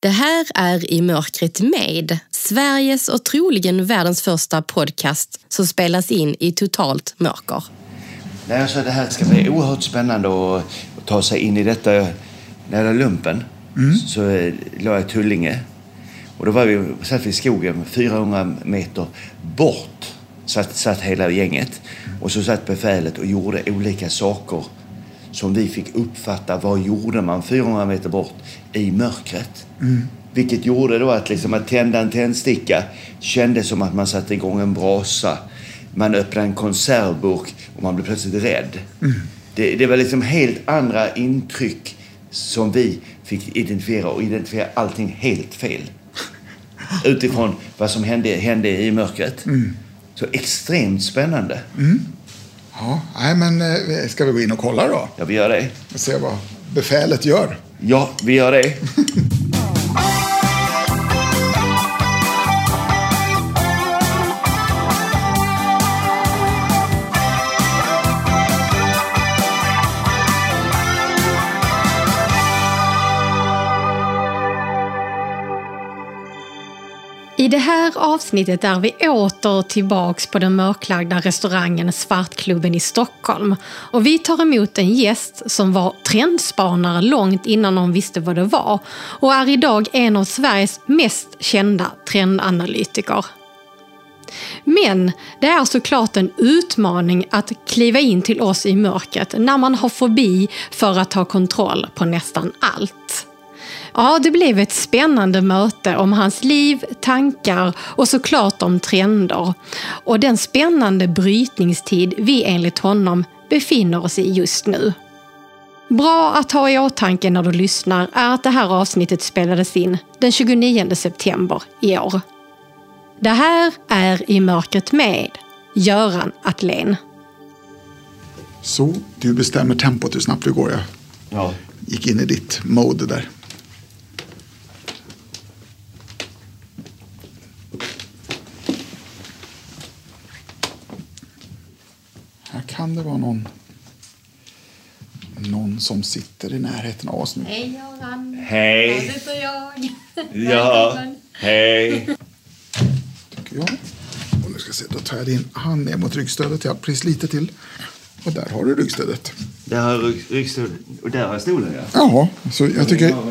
Det här är I mörkret med, Sveriges och troligen världens första podcast som spelas in i totalt mörker. Nej, alltså det här ska bli oerhört spännande att, ta sig in i detta. När jag hade lumpen så eh, la jag Tullinge. Och då var vi, satt vi i skogen 400 meter bort. Satt, satt hela gänget. Och så satt befälet och gjorde olika saker som vi fick uppfatta. Vad gjorde man 400 meter bort i mörkret? Vilket gjorde då att, liksom, att tända en tändsticka kändes som att man satte igång en brasa. Man öppnade en konservburk och man blev plötsligt rädd. Det, det var liksom helt andra intryck som vi fick identifiera och identifiera allting helt fel. Utifrån vad som hände, hände i mörkret. Så extremt spännande. Ja, nej, men eh, ska vi gå in och kolla då? Ja, vi gör det. Och se vad befälet gör. Ja, vi gör det. I det här avsnittet är vi åter tillbaks på den mörklagda restaurangen Svartklubben i Stockholm. Och vi tar emot en gäst som var trendspanare långt innan någon visste vad det var och är idag en av Sveriges mest kända trendanalytiker. Men det är såklart en utmaning att kliva in till oss i mörkret när man har fobi för att ta kontroll på nästan allt. Ja, det blev ett spännande möte om hans liv, tankar och såklart om trender. Och den spännande brytningstid vi enligt honom befinner oss i just nu. Bra att ha i åtanke när du lyssnar är att det här avsnittet spelades in den 29 september i år. Det här är I mörkret med Göran Atlen. Så, du bestämmer tempot hur snabbt vi går. Jag Ja. gick in i ditt mode där. Kan det vara någon, någon som sitter i närheten av oss nu. Hej Göran, Hej. sitter jag. Ja. Hej. tycker jag. Och nu ska jag se, då tar jag din hand ner mot ryggstödet. Jag precis lite till. Och där har du ryggstödet. Där har rygg- ryggstolen. Och där har stolen, ja. Jaha, så jag tycker, Ja,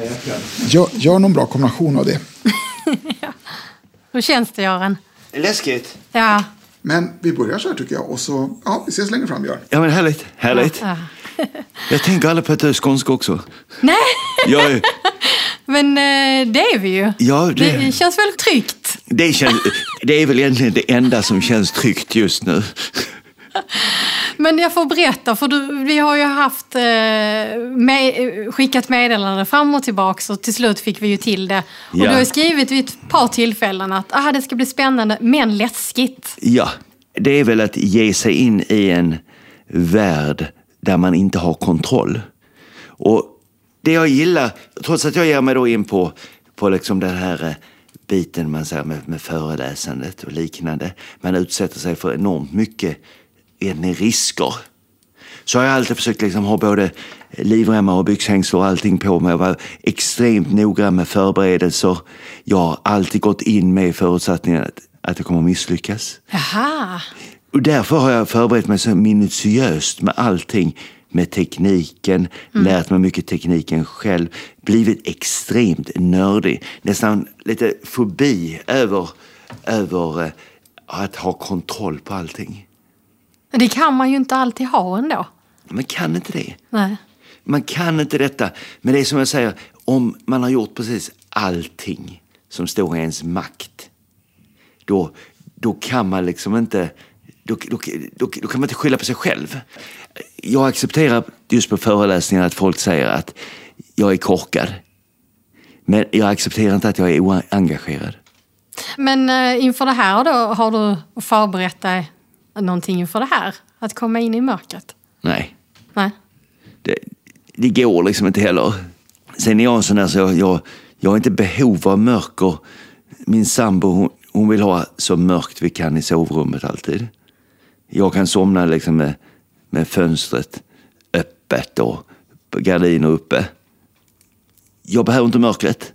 gör, gör någon bra kombination av det. Hur känns det Göran? Läskigt. Ja, Men vi börjar så här tycker jag. Och så, ja, vi ses längre fram Björn. Ja, men härligt. Härligt. ja. Jag tänker aldrig på att du är skånsk också. Nej, Jag är, men eh, det är vi ju. ja, Det det, känns väl tryggt? det, känns, det är väl egentligen det enda som känns tryggt just nu. Men jag får berätta, för du, vi har ju haft eh, med, skickat meddelanden fram och tillbaks och till slut fick vi ju till det. Och Ja. du har skrivit vid ett par tillfällen att ah, det ska bli spännande men läskigt. Ja, det är väl att ge sig in i en värld där man inte har kontroll. Och det jag gillar, trots att jag ger mig då in på, på liksom den här eh, biten man säger med, med föreläsandet och liknande. Man utsätter sig för enormt mycket egentligen risker. Så har jag alltid försökt liksom ha både livremmar och byxhängslen och allting på mig och vara extremt noggrann med förberedelser. Jag har alltid gått in med förutsättningen att, att jag kommer misslyckas. Jaha. Och därför har jag förberett mig så minutiöst med allting. Med tekniken, lärt mig mycket tekniken själv. Blivit extremt nördig. Nästan lite fobi över, över eh, att ha kontroll på allting. Det kan man ju inte alltid ha ändå. Man kan inte det. Nej. Man kan inte detta. Men det är som jag säger, om man har gjort precis allting som står i ens makt, då, då kan man liksom inte då, då, då, då kan man inte skylla på sig själv. Jag accepterar just på föreläsningar att folk säger att jag är korkad. Men jag accepterar inte att jag är oengagerad. Men eh, inför det här då, har du förberett dig någonting inför det här? Att komma in i mörkret? Nej, Nej. det, det går liksom inte heller. Sen är jag en sån där så jag, jag, jag har inte behov av mörker. Min sambo hon, hon vill ha så mörkt vi kan i sovrummet alltid. Jag kan somna liksom med, med fönstret öppet och gardiner uppe. Jag behöver inte mörkret.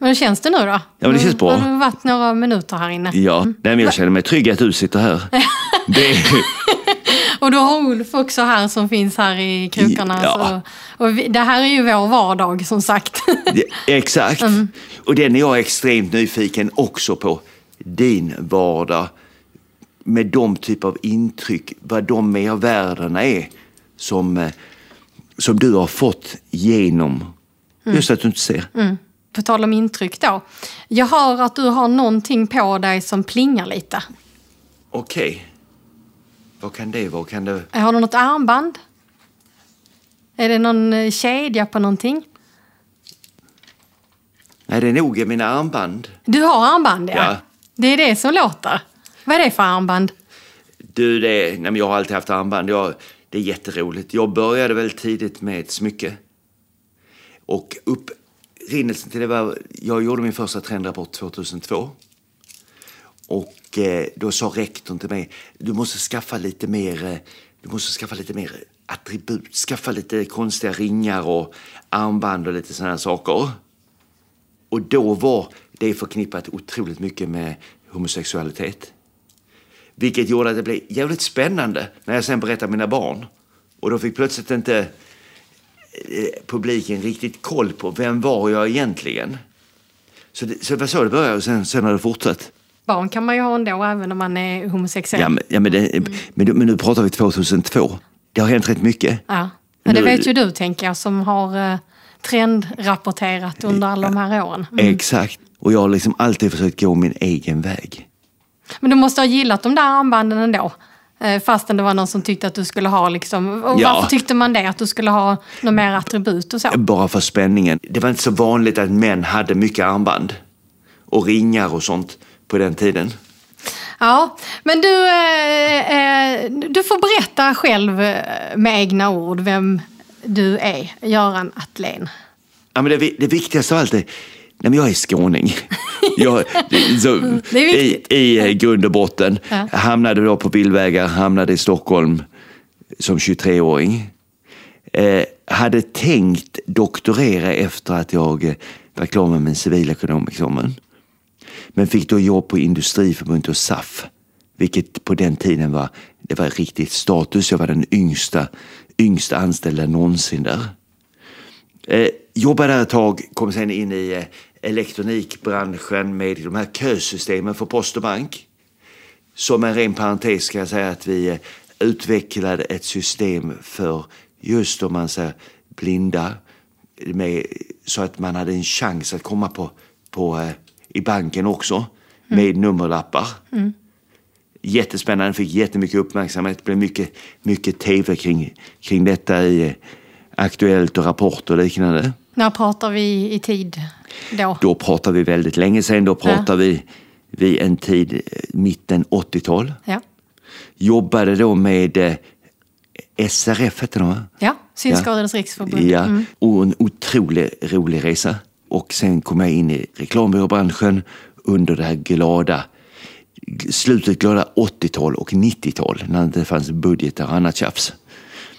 Men hur känns det nu då? men det känns bra. Har du varit några minuter här inne? Ja, nej, men jag känner mig trygg att du sitter här. Det, Och du har Ulf också här som finns här i krokarna. Ja. Så, och vi, det här är ju vår vardag som sagt. det, exakt. Och den är jag extremt nyfiken också på. Din vardag. Med de typ av intryck, vad de mervärdena är som, eh, som du har fått genom just att du inte ser. På tal om intryck då. Jag hör att du har någonting på dig som plingar lite. Okej. Vad kan det vara? Kan det... Har du något armband? Är det någon eh, kedja på någonting? Nej, det är nog mina armband. Du har armband, ja. Ja. Det är det som låter. Vad är det för armband? Du, det är, nej, men jag har alltid haft armband. Jag, det är jätteroligt. Jag började väldigt tidigt med ett smycke. Och Rinnelsen till det var... Jag gjorde min första trendrapport 2002. Och eh, då sa rektorn till mig, du måste skaffa lite mer, eh, du måste skaffa lite mer attribut. Skaffa lite konstiga ringar och armband och lite sådana saker. Och då var det förknippat otroligt mycket med homosexualitet. Vilket gjorde att det blev jävligt spännande när jag sen berättade mina barn. Och då fick plötsligt inte publiken riktigt koll på vem var jag egentligen. Så det, så det var så det började och sen, sen har det fortsatt. Barn kan man ju ha ändå även om man är homosexuell. Ja, men, ja, men, det, men, nu- men nu pratar vi 2002. Det har hänt rätt mycket. Ja. Men det Nu- vet ju du, tänker jag, som har eh, trendrapporterat under alla de här åren. Mm. Exakt. Och jag har liksom alltid försökt gå min egen väg. Men du måste ha gillat de där armbanden ändå. Eh, Fastän det var någon som tyckte att du skulle ha liksom... Och Ja. varför tyckte man det? Att du skulle ha något mer attribut och så? Bara för spänningen. Det var inte så vanligt att män hade mycket armband och ringar och sånt på den tiden. Ja, men du, eh, eh, du får berätta själv eh, med egna ord vem du är, Göran Attlén. Ja, men det, det viktigaste av allt är, nej, men jag är skåning. Jag, så, viktigt. I, I eh, grund och botten. Ja. Hamnade då på Billvägar, hamnade i Stockholm som 23-åring. Eh, hade tänkt doktorera efter att jag eh, var klar med min civilekonomexamen. Men fick då jobb på Industriförbundet och SAF. Vilket på den tiden var, det var riktigt status. Jag var den yngsta, yngsta anställda någonsin där. Eh, jobbade där ett tag, kom sen in i eh, elektronikbranschen med de här kösystemen för post och bank. Som en ren parentes ska jag säga att vi eh, utvecklade ett system för just om man säger blinda med, så att man hade en chans att komma på, på, eh, i banken också med nummerlappar. Jättespännande, fick jättemycket uppmärksamhet. Det blev mycket, mycket tv kring, kring detta i eh, Aktuellt och Rapport och liknande. När pratar vi i tid då? Då pratar vi väldigt länge sedan. Då pratar vi, vi en tid, eh, mitten 80-tal. Ja, Jobbade då med eh, SRF, hette de va? ja. Synskadades riksförbund. Ja, och en otroligt rolig resa. Och sen kom jag in i reklambyråbranschen under det här glada, slutet glada 80-tal och 90-tal när det fanns budgetar och annat tjafs.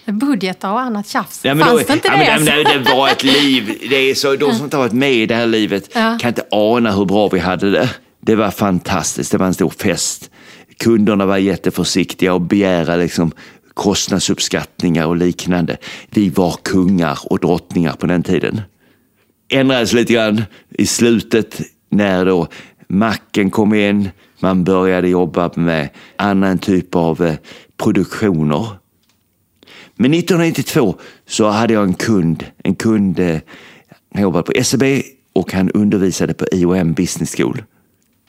Budgetar och annat tjafs. Ja, men Fanns då, det inte ja, det? men, det, det var ett liv. Det är så, de som inte har varit med i det här livet Ja. kan inte ana hur bra vi hade det. Det var fantastiskt. Det var en stor fest. Kunderna var jätteförsiktiga och begära liksom kostnadsuppskattningar och liknande. Vi var kungar och drottningar på den tiden. Ändrades lite grann i slutet när då macken kom in. Man började jobba med annan typ av eh, produktioner. Men 1992 så hade jag en kund, en kund, eh, han jobbade på SEB och han undervisade på IOM Business School.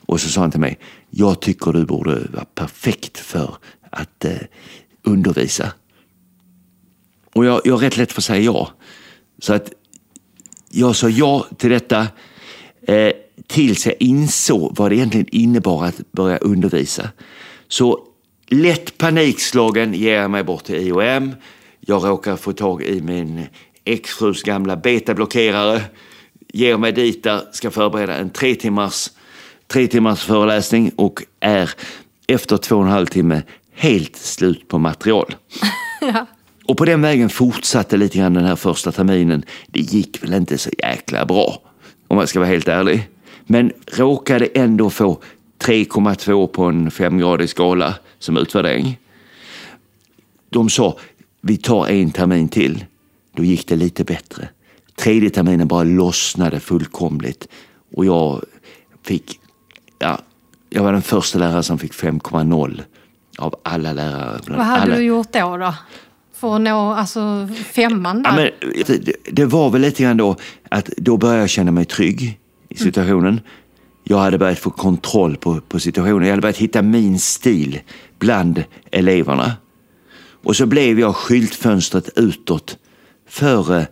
Och så sa han till mig, jag tycker du borde vara perfekt för att eh, undervisa. Och jag, jag har rätt lätt för att säga ja. Så att jag sa ja till detta eh, tills jag insåg vad det egentligen innebar att börja undervisa. Så lätt panikslagen ger jag mig bort till IOM. Jag råkar få tag i min exfrus gamla betablockerare. Ger mig dit där, ska förbereda en tre timmars, tre timmars föreläsning och är efter två och en halv timme helt slut på material. Och på den vägen fortsatte lite grann den här första terminen. Det gick väl inte så jäkla bra. om jag ska vara helt ärlig. Men råkade ändå få 3,2 på en femgradig skala som utvärdering. De sa, vi tar en termin till. Då gick det lite bättre. Tredje terminen bara lossnade fullkomligt och jag fick, ja, jag var den första läraren som fick 5,0 av alla lärare. Vad hade alla. du gjort då? då? För att nå alltså, femman där? Ja, men, det, det var väl lite grann då att då började jag känna mig trygg i situationen. Jag hade börjat få kontroll på, på situationen. Jag hade börjat hitta min stil bland eleverna. Och så blev jag skyltfönstret utåt före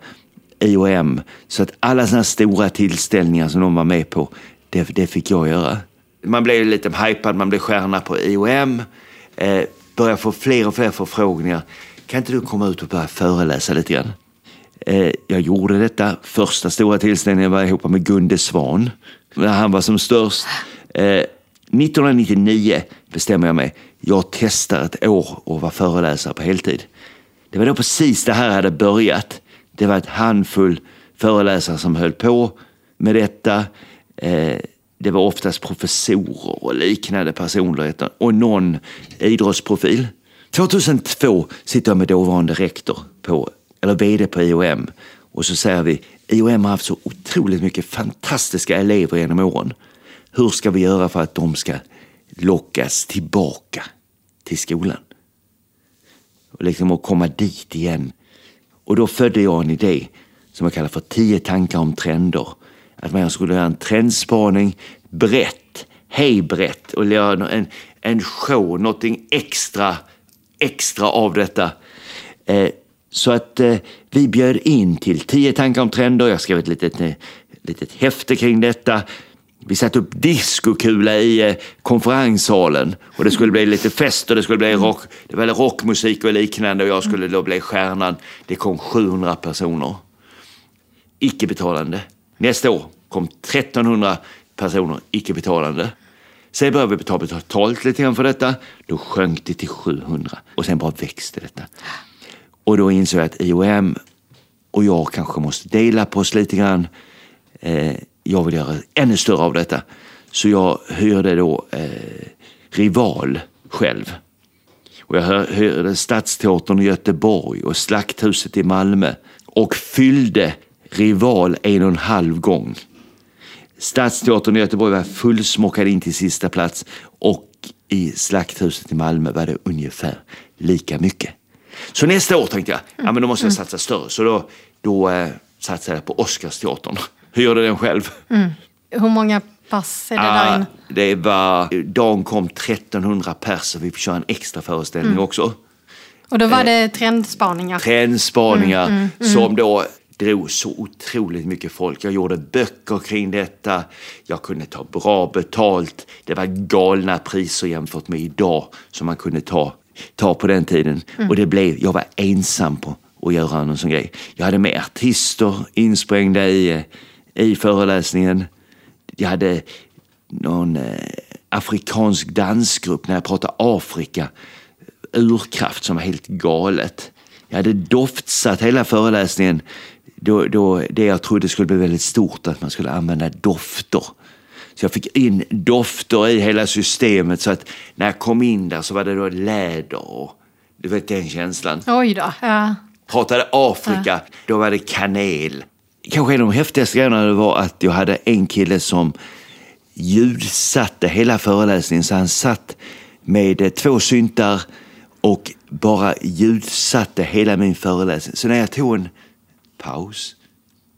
IOM. Så att alla sådana stora tillställningar som de var med på, det, det fick jag göra. Man blev lite hypad, man blev stjärna på IOM. Eh, började få fler och fler förfrågningar. Kan inte du komma ut och börja föreläsa lite grann? Eh, jag gjorde detta. Första stora tillställningen var ihop med Gunde Svan. När han var som störst. Eh, 1999 bestämmer jag mig. Jag testar ett år och var föreläsare på heltid. Det var då precis det här hade börjat. Det var ett handfull föreläsare som höll på med detta. Eh, det var oftast professorer och liknande personligheter och någon idrottsprofil. 2002 sitter jag med dåvarande rektor, på, eller vd på IOM och så säger vi IOM har haft så otroligt mycket fantastiska elever genom åren. Hur ska vi göra för att de ska lockas tillbaka till skolan? Och liksom att komma dit igen. Och då födde jag en idé som jag kallar för tio tankar om trender. Att man skulle göra en trendspaning brett, hej brett och göra en, en show, någonting extra, extra av detta. Eh, så att eh, vi bjöd in till tio tankar om trender. Jag skrev ett litet, eh, litet häfte kring detta. Vi satte upp diskokula i eh, konferenssalen och det skulle bli lite fest och det skulle bli rock, det var rockmusik och liknande och jag skulle då bli stjärnan. Det kom 700 personer. Icke betalande. Nästa år kom 1300 personer icke betalande. Sen började vi betala betalt lite grann för detta. Då sjönk det till 700 och sen bara växte detta. Och då insåg jag att IOM och jag kanske måste dela på oss lite grann. Eh, jag vill göra ännu större av detta. Så jag hyrde då eh, Rival själv. Och jag hyrde Stadsteatern i Göteborg och Slakthuset i Malmö och fyllde Rival en och en halv gång. Stadsteatern i Göteborg var fullsmockad in till sista plats och i Slakthuset i Malmö var det ungefär lika mycket. Så nästa år tänkte jag, ja men då måste jag satsa större. Så då, då eh, satsade jag på Oscarsteatern. Hyrde den själv. Hur många pass är det där Ah, inne? det var, dagen kom 1300 pers och vi fick köra en extra föreställning också. Och då var det trendspaningar? Trendspaningar som då drog så otroligt mycket folk. Jag gjorde böcker kring detta. Jag kunde ta bra betalt. Det var galna priser jämfört med idag som man kunde ta, ta på den tiden. Och det blev, jag var ensam på att göra någon sån grej. Jag hade med artister insprängda i, i föreläsningen. Jag hade någon eh, afrikansk dansgrupp när jag pratade Afrika urkraft som var helt galet. Jag hade doftsatt hela föreläsningen då, då det jag trodde skulle bli väldigt stort, att man skulle använda dofter. Så jag fick in dofter i hela systemet så att när jag kom in där så var det då läder och du vet den känslan. Oj då. Ja. Pratade Afrika, då var det kanel. Kanske en av de häftigaste grejerna var att jag hade en kille som ljudsatte hela föreläsningen. Så han satt med eh, två syntar och bara ljudsatte hela min föreläsning. Så när jag tog en paus,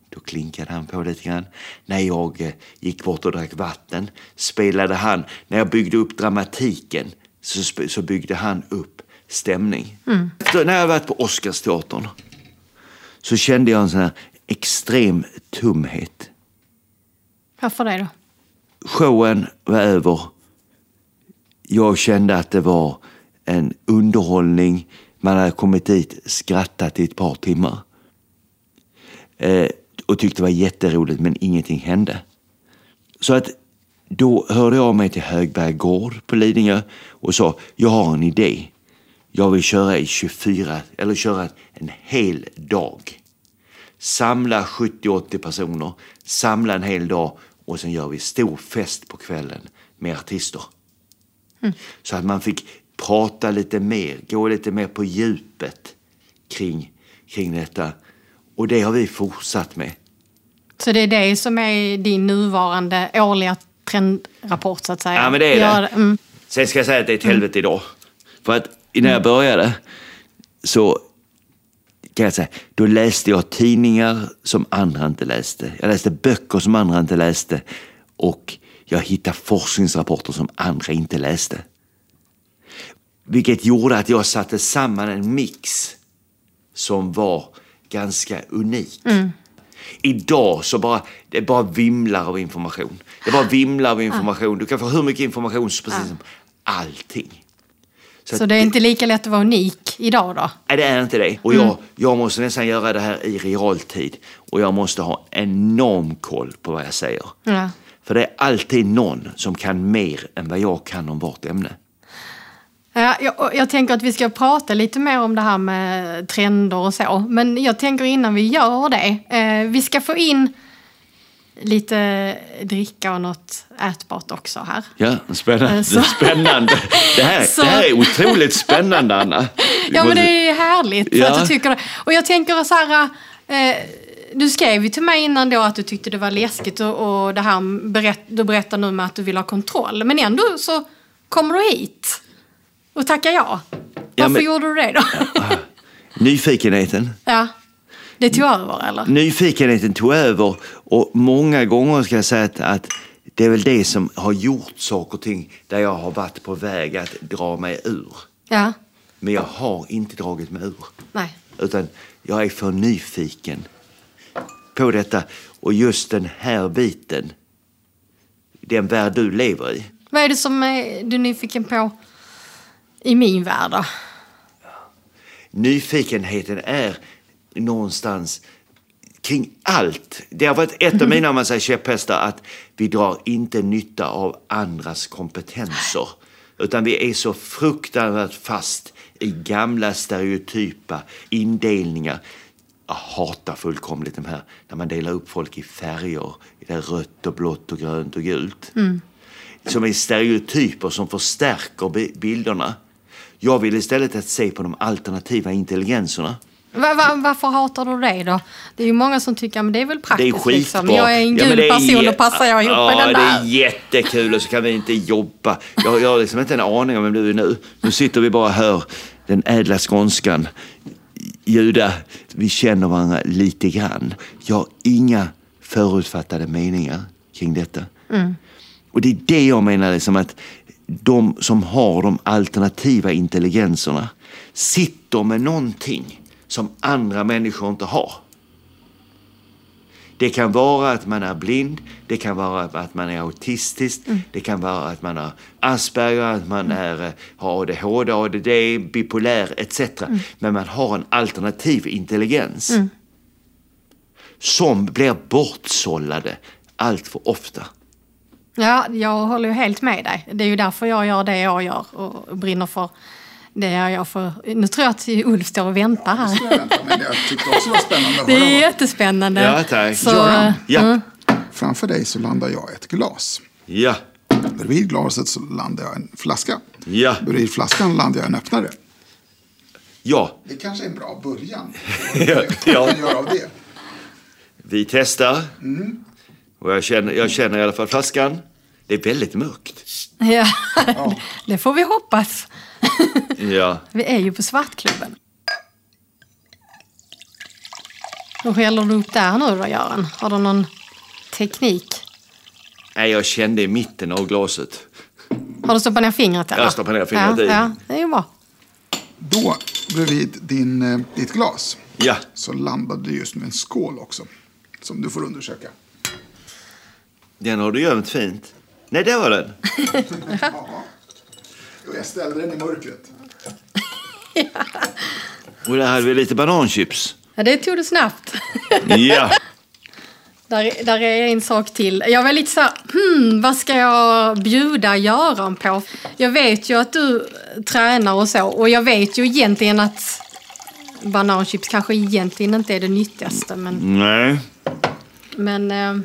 då klinkade han på lite grann. När jag eh, gick bort och drack vatten spelade han. När jag byggde upp dramatiken så, byggde han upp stämning. Efter, när jag varit på Oscarsteatern så kände jag en sån här extrem tumhet. Varför det då? Showen var över. Jag kände att det var en underhållning. Man hade kommit dit, skrattat i ett par timmar. Eh, och tyckte det var jätteroligt men ingenting hände. Så att då hörde jag av mig till Högberg gård på Lidingö och sa, jag har en idé. Jag vill köra i 24, eller köra en hel dag. Samla 70-80 personer, samla en hel dag och sen gör vi stor fest på kvällen med artister. Så att man fick prata lite mer, gå lite mer på djupet kring, kring detta. Och det har vi fortsatt med. Så det är det som är din nuvarande årliga trendrapport så att säga? Ja, men det är Gör det. Mm. Sen ska jag säga att det är ett helvete idag. För att när jag började så kan jag säga, då läste jag tidningar som andra inte läste. Jag läste böcker som andra inte läste. Och jag hittade forskningsrapporter som andra inte läste. Vilket gjorde att jag satte samman en mix som var ganska unik. Idag så bara, det bara vimlar av information. Det bara vimlar av information. Du kan få hur mycket information som precis som allting. Så det är inte lika lätt att vara unik idag då? Nej, det är inte det. Och Mm. jag, jag måste nästan göra det här i realtid. Och jag måste ha enorm koll på vad jag säger. Ja. För det är alltid någon som kan mer än vad jag kan om vårt ämne. Ja, jag, jag tänker att vi ska prata lite mer om det här med trender och så. Men jag tänker innan vi gör det. Eh, vi ska få in lite dricka och något ätbart också här. Ja, spännande. Så- spännande. Det, här, Så- det här är otroligt spännande, Anna. Vi Ja, men det är härligt Ja. att du tycker det. Och jag tänker så här... Eh, du skrev ju till mig innan då att du tyckte det var läskigt och, och det här berätt, du berättar nu med att du vill ha kontroll. Men ändå så kommer du hit och tackar ja. Varför men- gjorde du det då? Nyfikenheten. ja. Det tog över eller? Nyfikenheten tog över och många gånger ska jag säga att, att det är väl det som har gjort saker och ting där jag har varit på väg att dra mig ur. Ja. Men jag har inte dragit mig ur. Nej. Utan jag är för nyfiken på detta. Och just den här biten, den värld du lever i. Vad är det som är, du är nyfiken på i min värld då? Nyfikenheten är någonstans kring allt. Det har varit ett av mina man säger, käpphästar att vi drar inte nytta av andras kompetenser. Utan vi är så fruktansvärt fast i gamla stereotypa indelningar. Jag hatar fullkomligt de här när man delar upp folk i färger. Det är rött och blått och grönt och gult. Som är stereotyper som förstärker bi- bilderna. Jag vill istället att se på de alternativa intelligenserna. Va, va, varför hatar du det då? Det är ju många som tycker att det är väl Det är praktiskt. skitbra. liksom. Jag är en Ja, gul det är person, då passar jag ihop ja, med den det där. är jättekul och så kan vi inte jobba. Jag, jag har liksom inte en aning om vem du är nu. Nu sitter vi bara och hör den ädla skånskan. Juda, vi känner varandra lite grann. Jag har inga förutfattade meningar kring detta. Och det är det jag menar, liksom att de som har de alternativa intelligenserna sitter med någonting som andra människor inte har. Det kan vara att man är blind, det kan vara att man är autistisk, det kan vara att man har Asperger, att man är, eh, har ADHD, ADD, bipolär etc. Men man har en alternativ intelligens som blir bortsållade allt för ofta. Ja, jag håller ju helt med dig. Det är ju därför jag gör det jag gör och brinner för det jag gör. För, nu tror jag att Ulf står och väntar här. Jag väntar, men jag tyckte också det var spännande Det är jättespännande. Ja, tack. Så, Göran. Ja, Framför dig så landar jag ett glas. ja, Bredvid glaset så landar jag en flaska. ja, Bredvid flaskan landar jag en öppnare. ja. Det kanske är en bra början. Ja, Vad ja. göra av det? Vi testar. Och jag känner, jag känner i alla fall flaskan. Det är väldigt mörkt. ja, det får vi hoppas. Ja. Vi är ju på Svartklubben. Hur häller du upp där nu då, Göran? Har du någon teknik? Nej, jag kände i mitten av glaset. Har du stoppat ner fingret eller? Jag stoppar ner fingret ja, i. Ja, det är ju bra. Då, bredvid din, eh, ditt glas, Ja, så landade det just nu en skål också. Som du får undersöka. den har du gömt fint. Nej, där var den. Ja. Jag ställde den i mörkret. Och där hade vi lite bananchips. Ja, det tog du snabbt. Ja. Där, där är en sak till. Jag var lite så här, hmm, vad ska jag bjuda Göran på? Jag vet ju att du tränar och så och jag vet ju egentligen att bananchips kanske egentligen inte är det nyttigaste. Men, Nej. men, eh,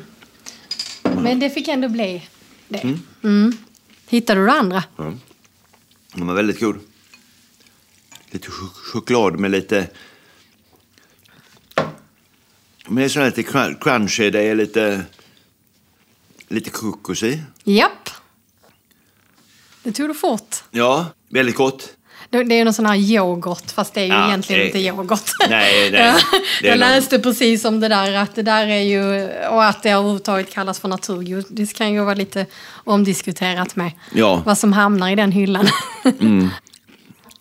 men det fick ändå bli det. Mm. Hittade du det andra? Ja. Den var väldigt god. Lite ch- choklad med lite... Men det är så här lite crun- crunchy, det är lite... Lite kokos i. Japp. Det tog du fort. Ja, väldigt gott. Det är ju någon sån här yoghurt, fast det är ju Ja, egentligen det- inte yoghurt. Nej, nej, jag läste precis om det där, att det där är ju, och att det överhuvudtaget kallas för naturgodis. Det kan ju vara lite omdiskuterat med Ja. vad som hamnar i den hyllan.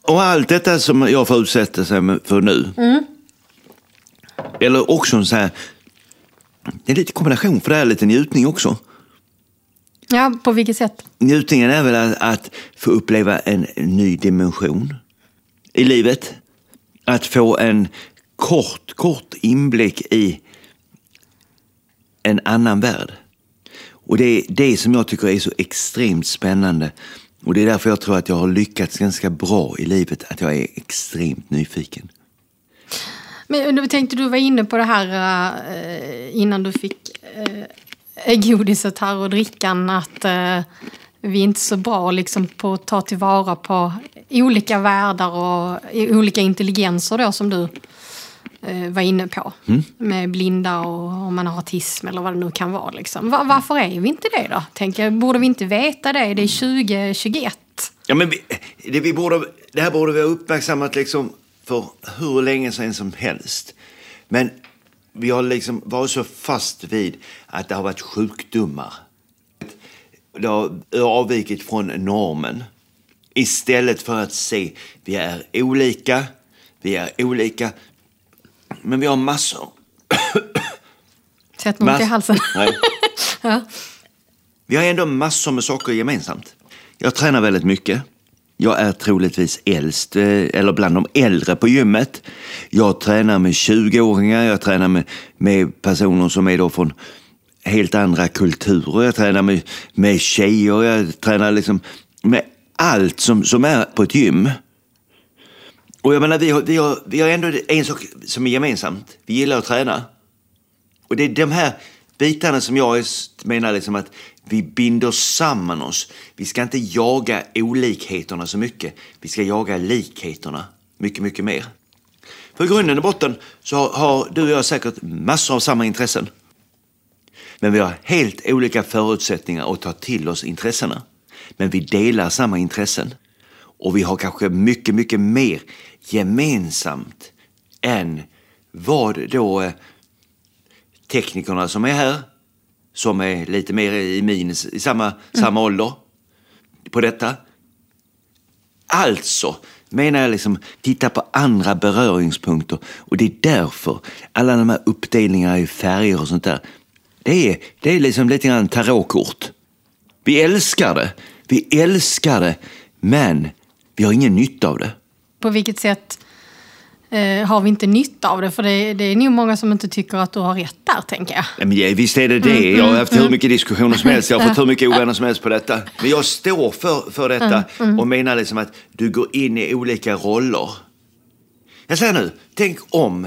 Och allt detta som jag får utsätta sig för nu. Eller också en sån här... Det är lite kombination, för det är lite njutning också. Ja, på vilket sätt? Njutningen är väl att, att få uppleva en ny dimension i livet. Att få en kort, kort inblick i en annan värld. Och det är det som jag tycker är så extremt spännande. Och det är därför jag tror att jag har lyckats ganska bra i livet, att jag är extremt nyfiken. Men du tänkte du var inne på det här eh, innan du fick eh, godiset här och drickan att eh, vi är inte så bra liksom, på att ta tillvara på olika världar och olika intelligenser då som du eh, var inne på. Med blinda och om man har autism eller vad det nu kan vara. Liksom. Va- varför är vi inte det då? Tänker borde vi inte veta det? Det är 2021. Ja, men vi, det, vi borde, det här borde vi ha uppmärksammat liksom för hur länge sedan som helst. Men vi har liksom varit så fast vid att det har varit sjukdomar. Det har avvikit från normen. Istället för att se, vi är olika, vi är olika, men vi har massor. Sätt något i Mass- halsen. Nej. ja. Vi har ändå massor med saker gemensamt. Jag tränar väldigt mycket. Jag är troligtvis äldst, eh, eller bland de äldre på gymmet. Jag tränar med 20-åringar, jag tränar med, med personer som är då från helt andra kulturer. Jag tränar med, med tjejer, jag tränar liksom med allt som, som är på ett gym. Och jag menar, vi har, vi, har, vi har ändå en sak som är gemensamt. Vi gillar att träna. Och det är de här bitarna som jag menar liksom att vi binder samman oss. Vi ska inte jaga olikheterna så mycket. Vi ska jaga likheterna mycket, mycket mer. För i grunden och botten så har, du och jag säkert massor av samma intressen. Men vi har helt olika förutsättningar att ta till oss intressena. Men vi delar samma intressen. Och vi har kanske mycket, mycket mer gemensamt än vad då eh, teknikerna som är här, som är lite mer i min, i samma, samma ålder på detta. Alltså menar jag liksom titta på andra beröringspunkter och det är därför alla de här uppdelningarna i färger och sånt där, det är, det är liksom lite grann tarotkort. Vi älskar det, vi älskar det, men vi har ingen nytta av det. På vilket sätt eh, har vi inte nytta av det? För det, det är nog många som inte tycker att du har rätt där, tänker jag. Ja, men ja, visst är det det. Jag har haft hur mycket diskussioner som helst. Jag har fått hur mycket ovänner som helst på detta. Men jag står för, för detta och menar liksom att du går in i olika roller. Jag säger nu, tänk om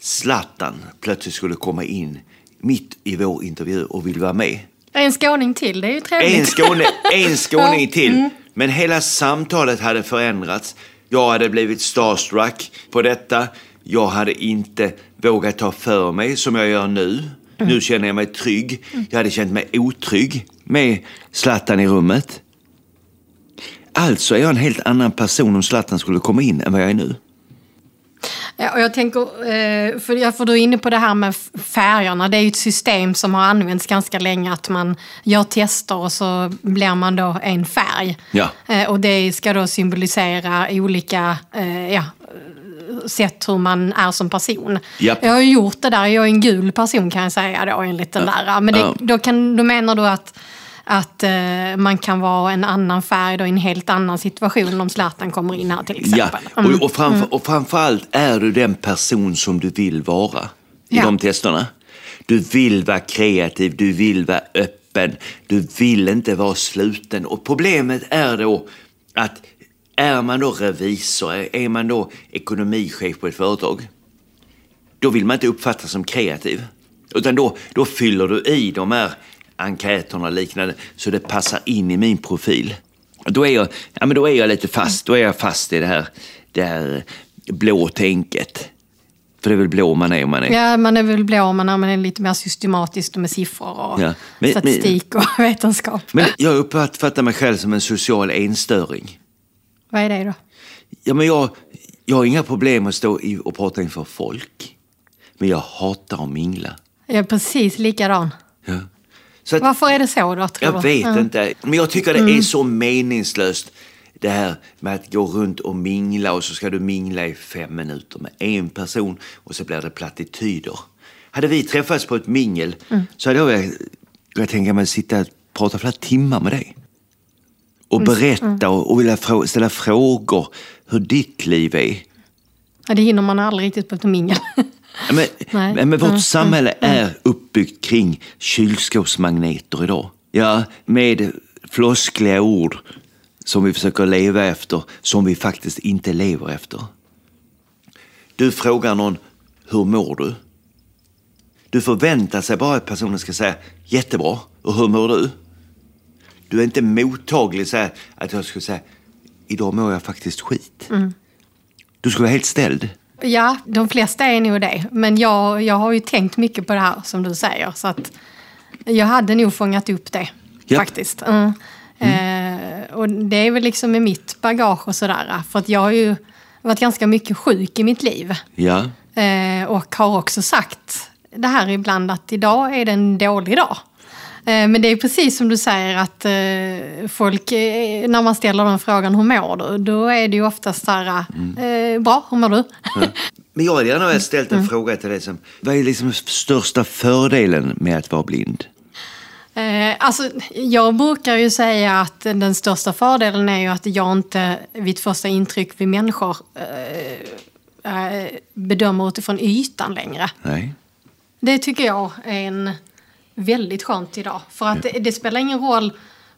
Zlatan plötsligt skulle komma in mitt i vår intervju och vill vara med. En skåning till, det är ju trevligt. En, skåne, en skåning till. Men hela samtalet hade förändrats. Jag hade blivit starstruck på detta. Jag hade inte vågat ta för mig som jag gör nu. Nu känner jag mig trygg. Jag hade känt mig otrygg med Zlatan i rummet. Alltså är jag en helt annan person om Zlatan skulle komma in än vad jag är nu. Ja, och jag tänker, eh, för, ja, för du är inne på det här med färgerna. Det är ju ett system som har använts ganska länge. Att man gör tester och så blir man då en färg. Ja. Eh, och det ska då symbolisera olika eh, ja, sätt hur man är som person. Japp. Jag har ju gjort det där. Jag är en gul person kan jag säga då enligt den där. Men det, Ja. då, kan, då menar du att att eh, man kan vara en annan färg då i en helt annan situation om Zlatan kommer in här till Ja, exempel. Mm. och, och, framför, och framförallt är du den person som du vill vara i Ja. de testerna. Du vill vara kreativ, du vill vara öppen, du vill inte vara sluten. Och problemet är då att är man då revisor, är man då ekonomichef på ett företag, då vill man inte uppfattas som kreativ. Utan då, då fyller du i de här enkäterna och liknande så det passar in i min profil. Då är jag, ja, men då är jag lite fast, då är jag fast i det här, det här blå tänket. För det är väl blå man är om man är... Ja, man är väl blå men man är lite mer systematisk med siffror och Ja, men- statistik och vetenskap. Men jag uppfattar mig själv som en social enstöring. Vad är det då? Ja, men jag, jag har inga problem att stå och prata inför folk. Men jag hatar att mingla. Jag är precis likadan. Ja. Att, Varför är det så då, tror jag du? vet Ja. inte. Men jag tycker det är så meningslöst det här med att gå runt och mingla och så ska du mingla i fem minuter med en person och så blir det plattityder. Hade vi träffats på ett mingel så hade jag kunnat tänka mig att sitta och prata flera timmar med dig. Och berätta och, och vilja frå- ställa frågor hur ditt liv är. Ja, det hinner man aldrig riktigt på ett mingel. Men, Nej. men, vårt Mm, samhälle är uppbyggt kring kylskåpsmagneter idag. Ja, med floskliga ord som vi försöker leva efter, som vi faktiskt inte lever efter. Du frågar någon, hur mår du? Du förväntar sig bara att personen ska säga, jättebra, och hur mår du? Du är inte mottaglig så att jag skulle säga, idag mår jag faktiskt skit. Du skulle vara helt ställd. Ja, de flesta är nog det. Men jag, jag har ju tänkt mycket på det här som du säger. Så att jag hade nog fångat upp det Ja. faktiskt. Mm. Eh, och det är väl liksom med mitt bagage och sådär. För att jag har ju varit ganska mycket sjuk i mitt liv. Ja, Eh, och har också sagt det här ibland att idag är det en dålig dag. Eh, men det är precis som du säger att eh, folk, eh, när man ställer den frågan hur mår du? Då är det ju oftast så här, eh, bra, hur mår du? Men jag hade gärna ställt en fråga till dig. Som, vad är liksom största fördelen med att vara blind? Alltså, jag brukar ju säga att den största fördelen är ju att jag inte vid första intryck vid människor bedömer utifrån ytan längre. Nej. Det tycker jag är en väldigt skönt idag. För att det, det spelar ingen roll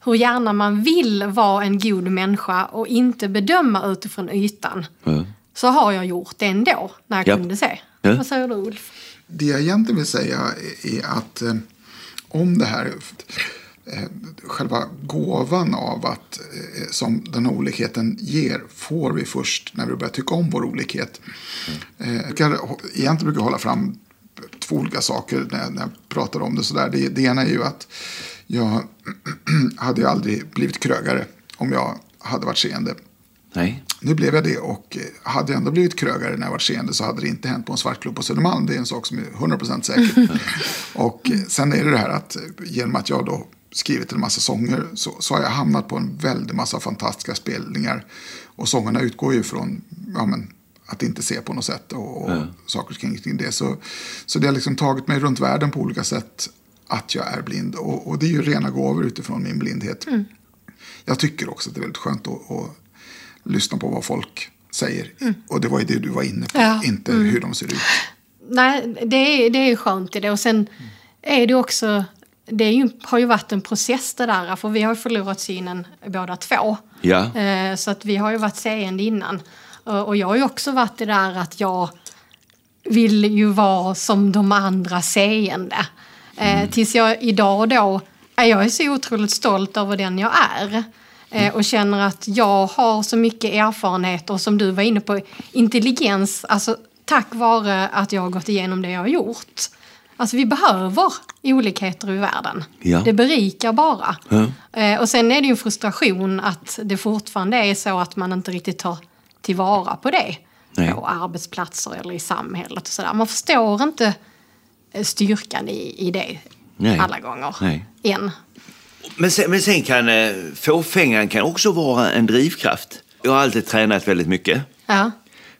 hur gärna man vill vara en god människa och inte bedöma utifrån ytan. Ja. Så har jag gjort det ändå när jag Ja. kunde se. Ja. Vad säger du Ulf? Det jag egentligen vill säga är att eh, om det här eh, själva gåvan av att eh, som den här olikheten ger får vi först när vi börjar tycka om vår olikhet. Eh, jag kan, egentligen brukar jag hålla fram två olika saker när jag, när jag pratar om det. Sådär. Det, det ena är ju att jag hade ju aldrig blivit krögare om jag hade varit seende. Nej. Nu blev jag det och eh, hade jag ändå blivit krögare när jag var seende så hade det inte hänt på en svartklubb på Södermalm. Det är en sak som är 100% säker. och eh, sen är det det här att eh, genom att jag då skrivit en massa sånger så, så har jag hamnat på en väldig massa fantastiska spelningar. Och sångerna utgår ju från ja, men, att inte se på något sätt och, och saker kring, kring det. Så, så det har liksom tagit mig runt världen på olika sätt att jag är blind. Och, och det är ju rena gåvor utifrån min blindhet. Jag tycker också att det är väldigt skönt att, att lyssna på vad folk säger. Och det var ju det du var inne på, Ja. inte hur de ser ut. Nej, det är, det är skönt i det. Och sen är det också... Det är ju, har ju varit en process det där. För vi har förlorat synen båda två. Ja. Eh, Så att vi har ju varit seende innan. Och och jag har ju också varit det där att jag vill ju vara som de andra seende. Eh, tills jag idag då, är jag är så otroligt stolt över den jag är. Eh, och känner att jag har så mycket erfarenhet och som du var inne på, intelligens, alltså tack vare att jag har gått igenom det jag har gjort. Alltså vi behöver olikheter i världen. Ja. Det berikar bara. Ja. Eh, och sen är det ju en frustration att det fortfarande är så att man inte riktigt tar tillvara på det. Nej. På arbetsplatser eller i samhället och sådär. Man förstår inte eh, styrkan i, i det Nej. alla gånger. Nej. Än. Men sen, men sen kan eh, fåfängan kan också vara en drivkraft. Jag har alltid tränat väldigt mycket. Ja.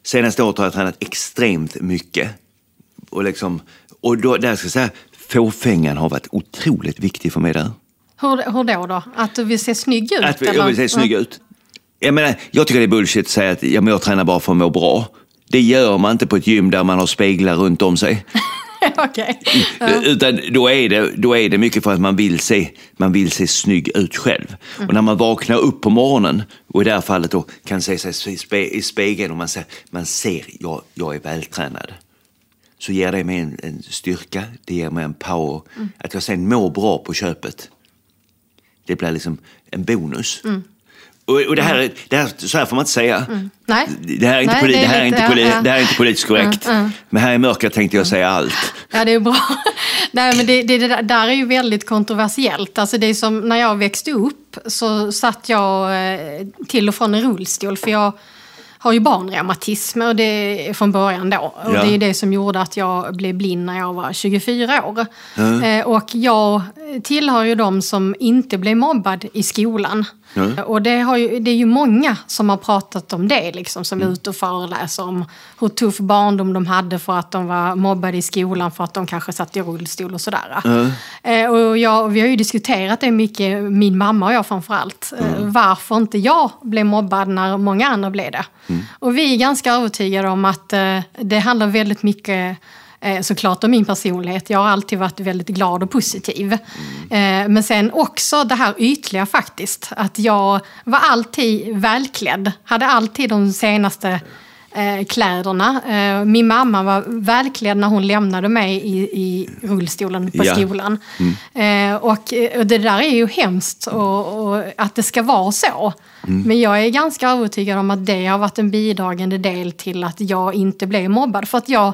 Senaste året har jag tränat extremt mycket. Och, liksom, och då, där ska jag säga, fåfängan har varit otroligt viktig för mig där. Hur, hur då då? Att du vill se snygg ut? Att vi- jag eller? vill se snygg ut. Jag, menar, jag tycker det är bullshit att säga att ja, men jag tränar bara för att må bra. Det gör man inte på ett gym där man har speglar runt om sig. Okej. Utan då är, det, då är det mycket för att man vill se, man vill se snygg ut själv. Och när man vaknar upp på morgonen och i det här fallet då kan se sig i spe- i spegeln och man ser, man ser jag, jag är vältränad. Så ger det mig en, en styrka, det ger mig en power. Att jag sen mår bra på köpet. Det blir liksom en bonus. Och, och det, här, är- det här, så här får man inte säga. Nej. Det här är inte, Nej, poli- det är det här är lite- inte, poli- ja, ja. det här är inte politiskt korrekt. Men här i mörkret tänkte jag säga allt. Ja, det är bra. Nej, men det, det, det där- är ju väldigt kontroversiellt. Alltså det är som när jag växte upp så satt jag eh, till och från en rullstol. För jag har ju barnreumatism och det från början då. Och Ja. det är det som gjorde att jag blev blind när jag var 24 år. Eh, och jag tillhör ju de som inte blev mobbad i skolan. Och det, har ju, det är ju många som har pratat om det, liksom, som är ute och föreläser om hur tuff barndom de hade för att de var mobbade i skolan för att de kanske satt i rullstol och sådär. Eh, och jag, vi har ju diskuterat det mycket, min mamma och jag framförallt. Eh, varför inte jag blev mobbad när många andra blev det. Och vi är ganska övertygade om att eh, det handlar väldigt mycket såklart om min personlighet. Jag har alltid varit väldigt glad och positiv. Eh, men sen också det här ytliga faktiskt. Att jag var alltid välklädd. Hade alltid de senaste eh, kläderna. Eh, min mamma var välklädd när hon lämnade mig i, i rullstolen på Ja. skolan. Eh, och, eh, och det där är ju hemskt och, och att det ska vara så. Men jag är ganska övertygad om att det har varit en bidragande del till att jag inte blev mobbad. För att jag,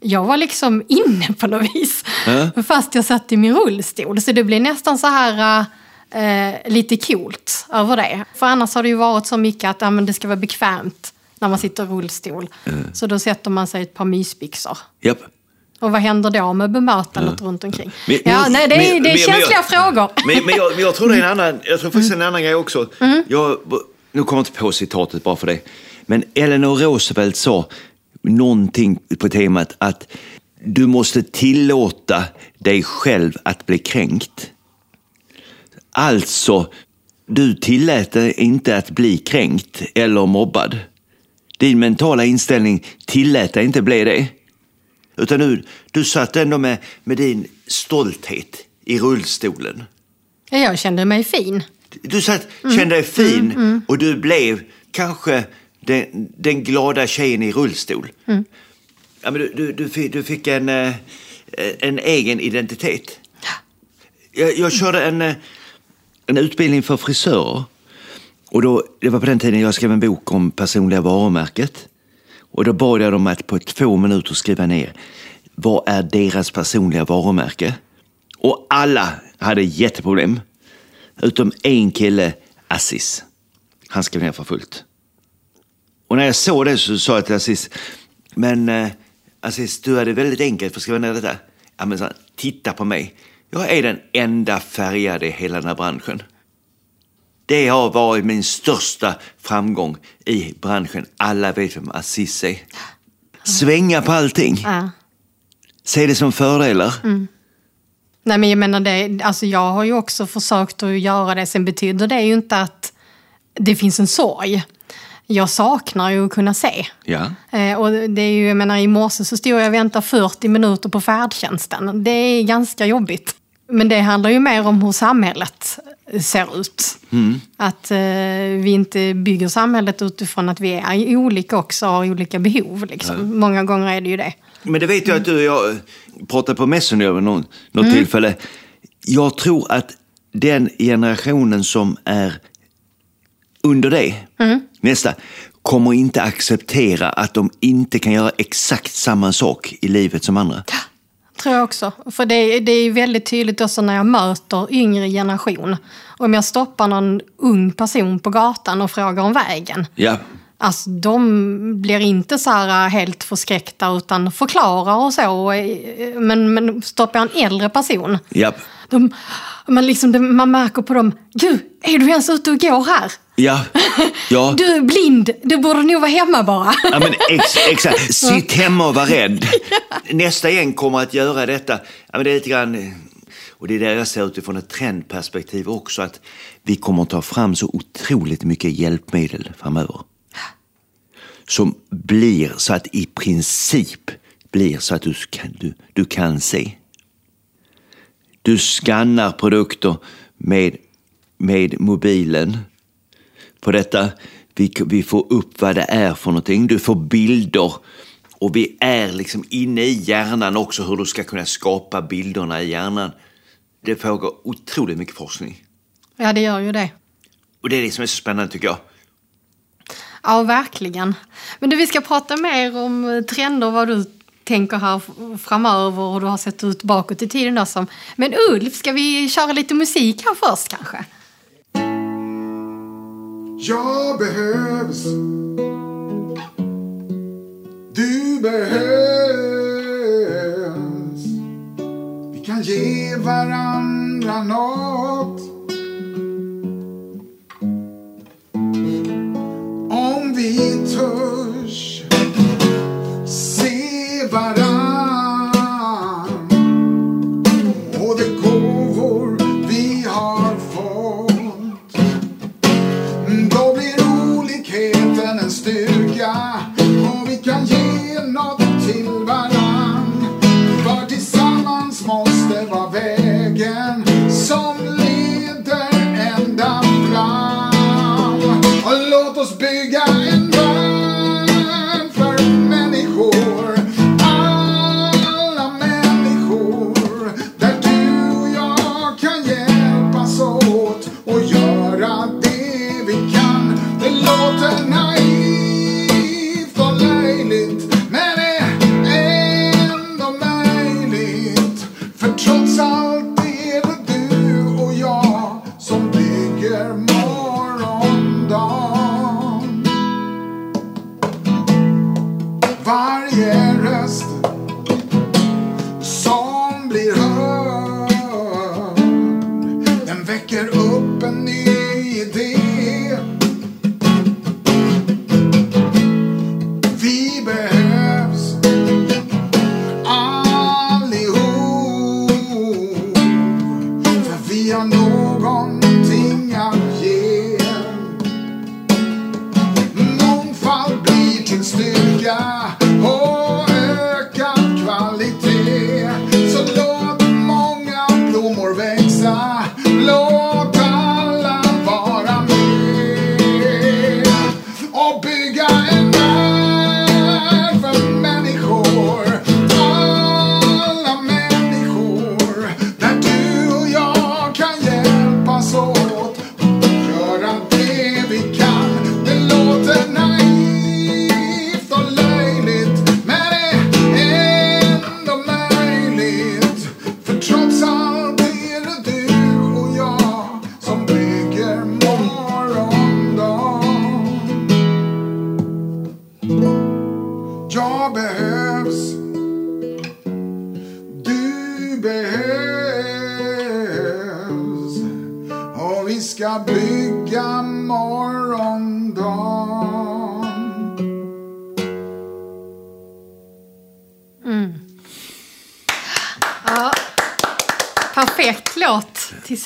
jag var liksom inne på något vis. Fast jag satt i min rullstol. Så det blir nästan så här eh, lite coolt över det. För annars har det ju varit så mycket att ja, det ska vara bekvämt när man sitter i rullstol. Så då sätter man sig ett par mysbyxor. Japp. Och vad händer då med bemötandet runt omkring? Men- ja, men- nej, det är, men- det är känsliga jag- frågor. Men, men, jag, men jag tror det är en annan, jag tror faktiskt en annan grej också. Jag, nu kommer jag inte på citatet bara för det. Men Eleanor Roosevelt sa någonting på temat att du måste tillåta dig själv att bli kränkt. Alltså, du tillät dig inte att bli kränkt eller mobbad. Din mentala inställning tillät dig inte bli det. Utan du, du satt ändå med, med din stolthet i rullstolen. Ja, Jag kände mig fin. Du satt, kände dig fin och du blev kanske den, den glada tjejen i rullstol. Ja, men du, du, du, fick, du fick en, eh, en egen identitet. Jag, jag körde en, eh, en utbildning för frisörer. Och då, det var på den tiden jag skrev en bok om personliga varumärket. Och då bad jag dem att på två minuter skriva ner vad är deras personliga varumärke. Och alla hade jätteproblem. Utom en kille, Assis. Han skrev ner för fullt. Och när jag såg det så sa jag till Assis, men eh, Assis, du hade väldigt enkelt för att skriva ner detta. Ja, men så, titta på mig. Jag är den enda färgade i hela den här branschen. Det har varit min största framgång i branschen. Alla vet vem Aziz är. Svänga på allting. Ja. Se det som fördelar. Nej, men jag menar det, alltså jag har ju också försökt att göra det. Sen betyder det ju inte att det finns en sorg. Jag saknar ju att kunna se. Ja. Eh, och det är ju, jag menar, I morse så stod jag och väntade 40 minuter på färdtjänsten. Det är ganska jobbigt. Men det handlar ju mer om hur samhället ser ut. Att eh, vi inte bygger samhället utifrån att vi är olika också och har olika behov. Liksom. Många gånger är det ju det. Men det vet jag att du och jag pratade på Messenger vid något tillfälle. Jag tror att den generationen som är under dig, nästa, kommer inte acceptera att de inte kan göra exakt samma sak i livet som andra. Tror jag också. För det, det är väldigt tydligt också när jag möter yngre generation. Om jag stoppar någon ung person på gatan och frågar om vägen. Ja, Alltså de blir inte så här helt förskräckta utan förklarar och så. Men, men stoppar jag en äldre person. ja, De, man, liksom, man märker på dem, gud, är du ens ute och går här? ja, ja. Du är blind, du borde nog vara hemma bara. Ja, men ex, exakt. Sitt hemma och var rädd. Nästa gäng kommer att göra detta. Ja, men det är lite grann, och det är det jag ser utifrån ett trendperspektiv också, att vi kommer att ta fram så otroligt mycket hjälpmedel framöver. Som blir så att i princip blir så att du kan, du, du kan se. Du skannar produkter med, med mobilen. På detta, vi, vi får upp vad det är för någonting. Du får bilder. Och vi är liksom inne i hjärnan också, hur du ska kunna skapa bilderna i hjärnan. Det pågår otroligt mycket forskning. Ja, det gör ju det. Och det är det som är så spännande tycker jag. Ja, verkligen. Men du, vi ska prata mer om trender, vad du tänker här framöver och hur du har sett ut bakåt i tiden. Då som. Men Ulf, ska vi köra lite musik här först kanske? Jag behövs Du behövs Vi kan ge varandra nåt Om vi törs se varann.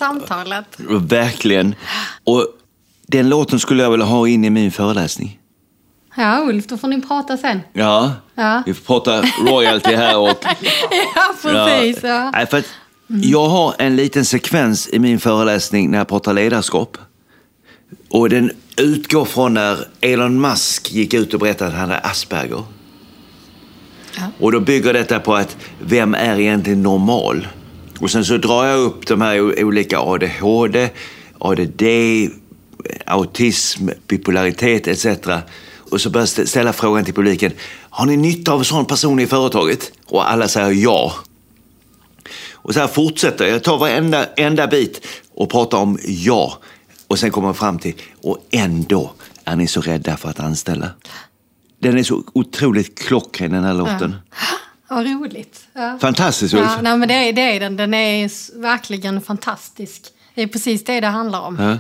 Samtalet. Verkligen. Och den låten skulle jag vilja ha in i min föreläsning. Ja, Ulf, då får ni prata sen. Ja, Ja. vi får prata royalty här och... Ja, precis. Ja. Nej, för Jag har en liten sekvens i min föreläsning när jag pratar ledarskap. Och den utgår från när Elon Musk gick ut och berättade att han hade Asperger. Ja. Och då bygger detta på att vem är egentligen normal? Och sen så drar jag upp de här olika ADHD, ADD, autism, bipolaritet etc. Och så börjar jag ställa frågan till publiken. Har ni nytta av en sån person i företaget? Och alla säger ja. Och så här fortsätter jag. Jag tar varenda enda bit och pratar om ja. Och sen kommer jag fram till, och ändå är ni så rädda för att anställa. Den är så otroligt klockren den här låten. Vad roligt. Ja. Fantastisk Ulf. Ja, nej, men det, är, det är den. Den är verkligen fantastisk. Det är precis det det handlar om. Ja.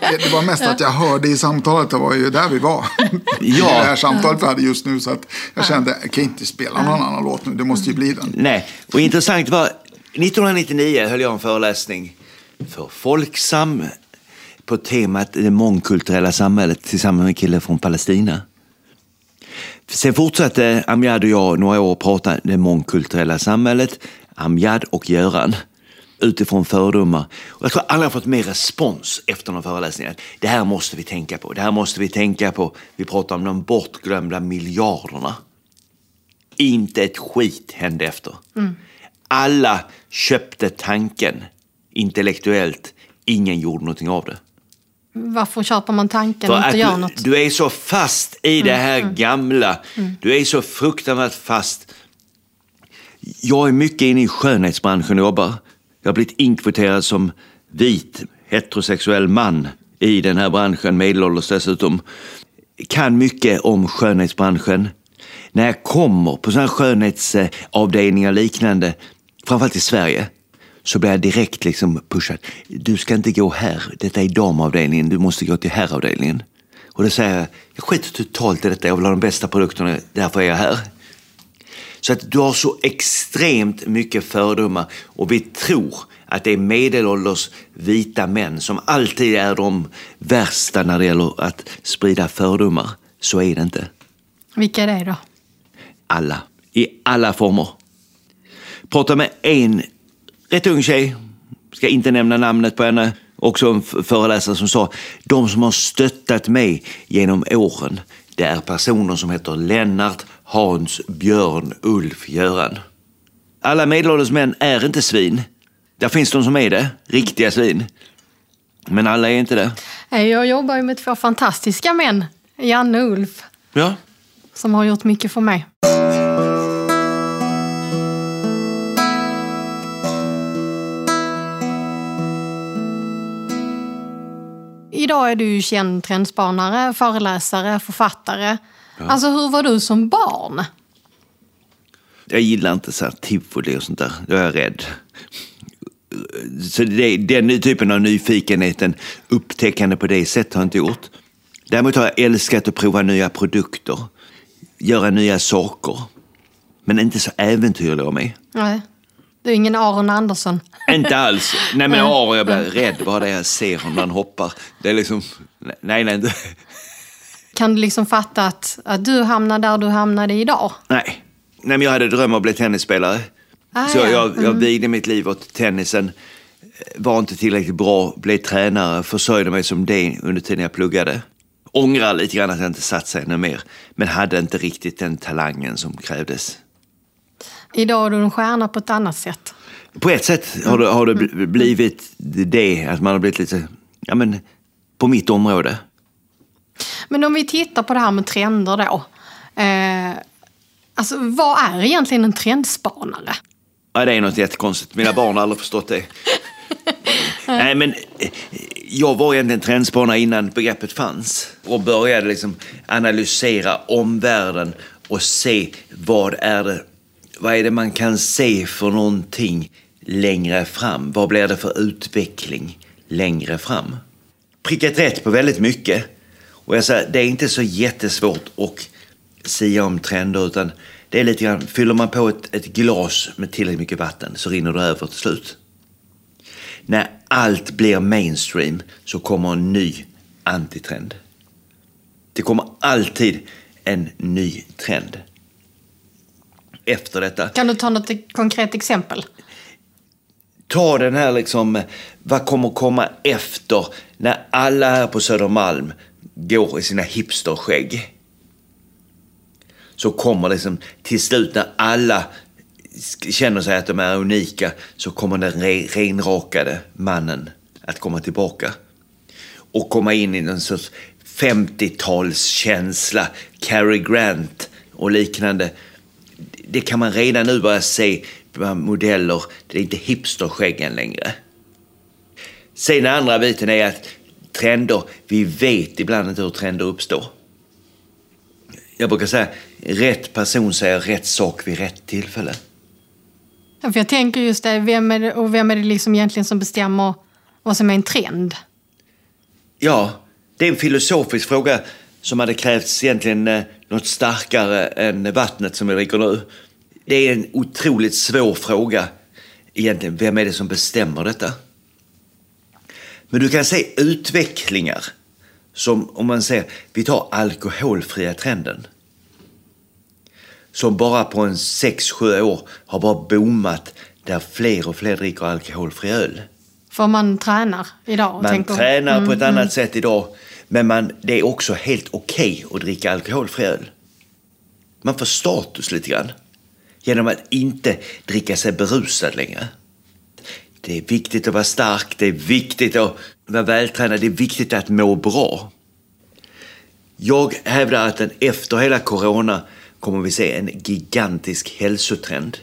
Det, var mest att jag hörde i samtalet, det var ju där vi var. Ja. det här samtalet vi hade just nu. Så att jag kände, jag kan inte spela någon annan låt nu, det måste ju bli den. Nej, och intressant var 1999 höll jag en föreläsning för Folksam på temat det mångkulturella samhället tillsammans med en kille från Palestina. Sen fortsatte Amjad och jag några år att prata det mångkulturella samhället, Amjad och Göran, utifrån fördomar. Och jag tror alla har fått mer respons efter de föreläsningarna. Det här måste vi tänka på, det här måste vi tänka på. Vi pratar om de bortglömda miljarderna. Inte ett skit hände efter. Alla köpte tanken intellektuellt. Ingen gjorde någonting av det. Varför köper man tanken och För inte att gör du, något? du är så fast i det här gamla. Du är så fruktansvärt fast. Jag är mycket inne i skönhetsbranschen och jobbar. Jag har blivit inkvoterad som vit heterosexuell man i den här branschen, medelålders dessutom. Kan mycket om skönhetsbranschen. När jag kommer på sådana skönhetsavdelningar och liknande, framförallt i Sverige, så blir jag direkt liksom pushad. Du ska inte gå här, detta är damavdelningen, du måste gå till herravdelningen. Och då säger jag, jag skiter totalt i detta, jag vill ha de bästa produkterna, därför är jag här. Så att du har så extremt mycket fördomar och vi tror att det är medelålders vita män som alltid är de värsta när det gäller att sprida fördomar. Så är det inte. Vilka är det då? Alla. I alla former. Prata med en rätt ung tjej, ska inte nämna namnet på henne, också en föreläsare som sa de som har stöttat mig genom åren, det är personer som heter Lennart, Hans, Björn, Ulf, Göran. Alla medelålders män är inte svin. Där finns de som är det, riktiga svin. Men alla är inte det. Jag jobbar ju med två fantastiska män, Janne och Ulf, Ja, som har gjort mycket för mig. Idag är du ju känd trendspanare, föreläsare, författare. Alltså hur var du som barn? Jag gillar inte så här tivoli och sånt där. Då är jag rädd. Så det, den typen av nyfikenheten, upptäckande på det sättet har jag inte gjort. Däremot har jag älskat att prova nya produkter, göra nya saker. Men inte så äventyrlig av mig. Nej, du är ingen Aron Andersson. Inte alls. Nej men Aron, jag blir rädd bara det jag ser när han hoppar. Det är liksom, nej nej. inte. Kan du liksom fatta att, att du hamnar där du hamnade idag? Nej. Nej men jag hade dröm om att bli tennisspelare. Ah, så ja. jag, jag vigde mitt liv åt tennisen. Var inte tillräckligt bra, blev tränare, försörjde mig som det under tiden jag pluggade. Ångrar lite grann att jag inte satsade ännu mer. Men hade inte riktigt den talangen som krävdes. Idag är du en stjärna på ett annat sätt. På ett sätt har det, har det bl- blivit det, att man har blivit lite, ja men, på mitt område. Men om vi tittar på det här med trender då. Eh, alltså vad är egentligen en trendspanare? Ja, det är något jättekonstigt. Mina barn har aldrig förstått det. Nej, men eh, jag var egentligen trendspanare innan begreppet fanns och började liksom analysera omvärlden och se vad är det, vad är det man kan se för någonting längre fram? Vad blir det för utveckling längre fram? Prickat rätt på väldigt mycket. Och jag säger, det är inte så jättesvårt att sia om trender utan det är lite grann, fyller man på ett, ett glas med tillräckligt mycket vatten så rinner det över till slut. När allt blir mainstream så kommer en ny antitrend. Det kommer alltid en ny trend. Efter detta. Kan du ta något konkret exempel? Ta den här liksom, vad kommer komma efter när alla här på Södermalm går i sina hipsterskägg? Så kommer liksom till slut när alla känner sig att de är unika så kommer den re- renrakade mannen att komma tillbaka. Och komma in i någon sorts 50-talskänsla, Cary Grant och liknande. Det kan man redan nu börja se på modeller. Det är inte hipsterskäggen längre. Sen den andra biten är att trender, vi vet ibland inte hur trender uppstår. Jag brukar säga, rätt person säger rätt sak vid rätt tillfälle. Ja, För jag tänker just det, vem är det, och vem är det liksom egentligen som bestämmer vad som är en trend? Ja, det är en filosofisk fråga som hade krävts egentligen eh, något starkare än vattnet som vi dricker nu. Det är en otroligt svår fråga egentligen. Vem är det som bestämmer detta? Men du kan se utvecklingar som om man säger, vi tar alkoholfria trenden. som bara på en 6-7 år har bara boomat där fler och fler dricker alkoholfri öl. För man tränar idag. Man tänker, tränar mm, på ett annat sätt idag. Men man, det är också helt okej att dricka alkoholfri öl. Man får status lite grann. Genom att inte dricka sig berusad längre. Det är viktigt att vara stark, det är viktigt att vara vältränad, det är viktigt att må bra. Jag hävdar att efter hela corona kommer vi se en gigantisk hälsotrend.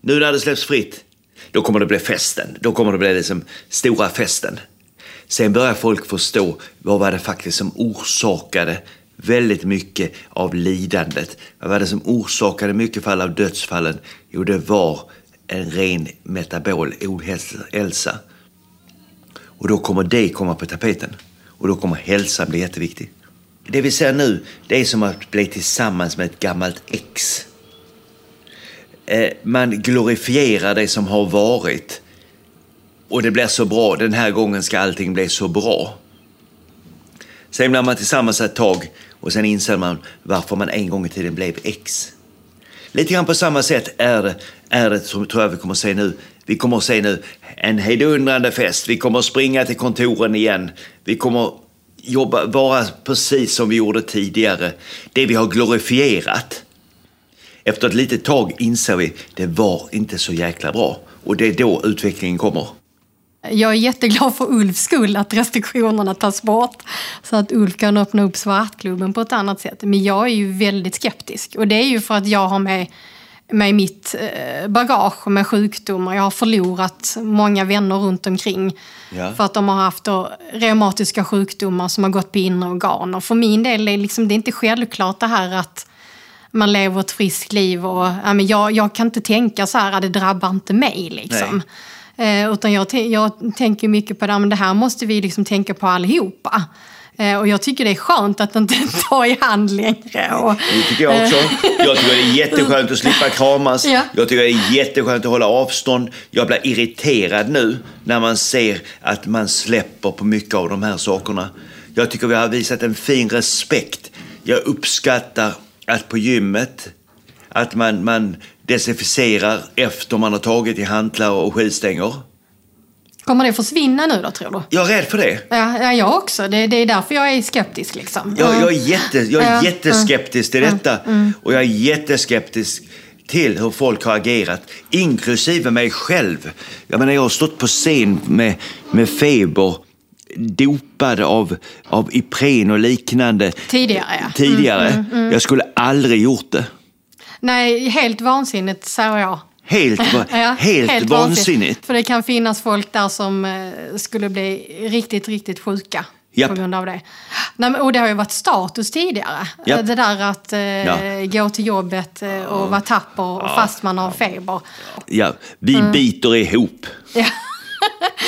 Nu när det släpps fritt, då kommer det bli festen. Då kommer det bli liksom stora festen. Sen börjar folk förstå vad var det faktiskt som orsakade väldigt mycket av lidandet. Vad var det som orsakade mycket fall av dödsfallen? Jo, det var en ren metabol ohälsa. Och då kommer det komma på tapeten. Och då kommer hälsan bli jätteviktig. Det vi ser nu, det är som att bli tillsammans med ett gammalt ex. Eh, man glorifierar det som har varit. Och det blir så bra. Den här gången ska allting bli så bra. Sen blir man tillsammans ett tag och sen inser man varför man en gång i tiden blev ex. Lite grann på samma sätt är det, är det som tror jag vi kommer att se nu. Vi kommer att se nu en hejdundrande fest. Vi kommer att springa till kontoren igen. Vi kommer att jobba, vara precis som vi gjorde tidigare. Det vi har glorifierat. Efter ett litet tag inser vi det var inte så jäkla bra. Och det är då utvecklingen kommer. Jag är jätteglad för Ulfs skull att restriktionerna tas bort. Så att Ulf kan öppna upp Svartklubben på ett annat sätt. Men jag är ju väldigt skeptisk. Och det är ju för att jag har med mig mitt eh, bagage med sjukdomar. Jag har förlorat många vänner runt omkring. Ja. För att de har haft reumatiska sjukdomar som har gått på inre organ. Och för min del är liksom, det är inte självklart det här att man lever ett friskt liv. Och, ja, men jag, jag kan inte tänka så här, det drabbar inte mig. Liksom. Eh, utan jag, jag tänker mycket på det, men det här måste vi liksom tänka på allihopa. Eh, och jag tycker det är skönt att inte ta i hand längre. Och, Det tycker jag också. Jag tycker det är jätteskönt att slippa kramas. Ja. Jag tycker det är jätteskönt att hålla avstånd. Jag blir irriterad nu när man ser att man släpper på mycket av de här sakerna. Jag tycker vi har visat en fin respekt. Jag uppskattar att på gymmet att man, man desinficerar efter man har tagit i hantlar och skivstänger. Kommer det försvinna nu då tror du? Jag är rädd för det. Ja, ja jag också. Det, det är därför jag är skeptisk. Liksom. Jag, jag, är, jätte, jag är Ja, jätteskeptisk till detta. Och jag är jätteskeptisk till hur folk har agerat, inklusive mig själv. Jag menar, jag har stått på scen med, med feber, dopad av, av Ipren och liknande Tidigare, ja. tidigare. Jag skulle aldrig gjort det. Nej, helt vansinnigt säger jag. Helt, Ja, helt, vansinnigt. För det kan finnas folk där som eh, skulle bli riktigt, riktigt sjuka Japp. på grund av det. Nej, men, och det har ju varit status tidigare. Japp. Det där att eh, Ja. gå till jobbet eh, och vara tapper fast man har feber. Ja, vi biter ihop. Ja.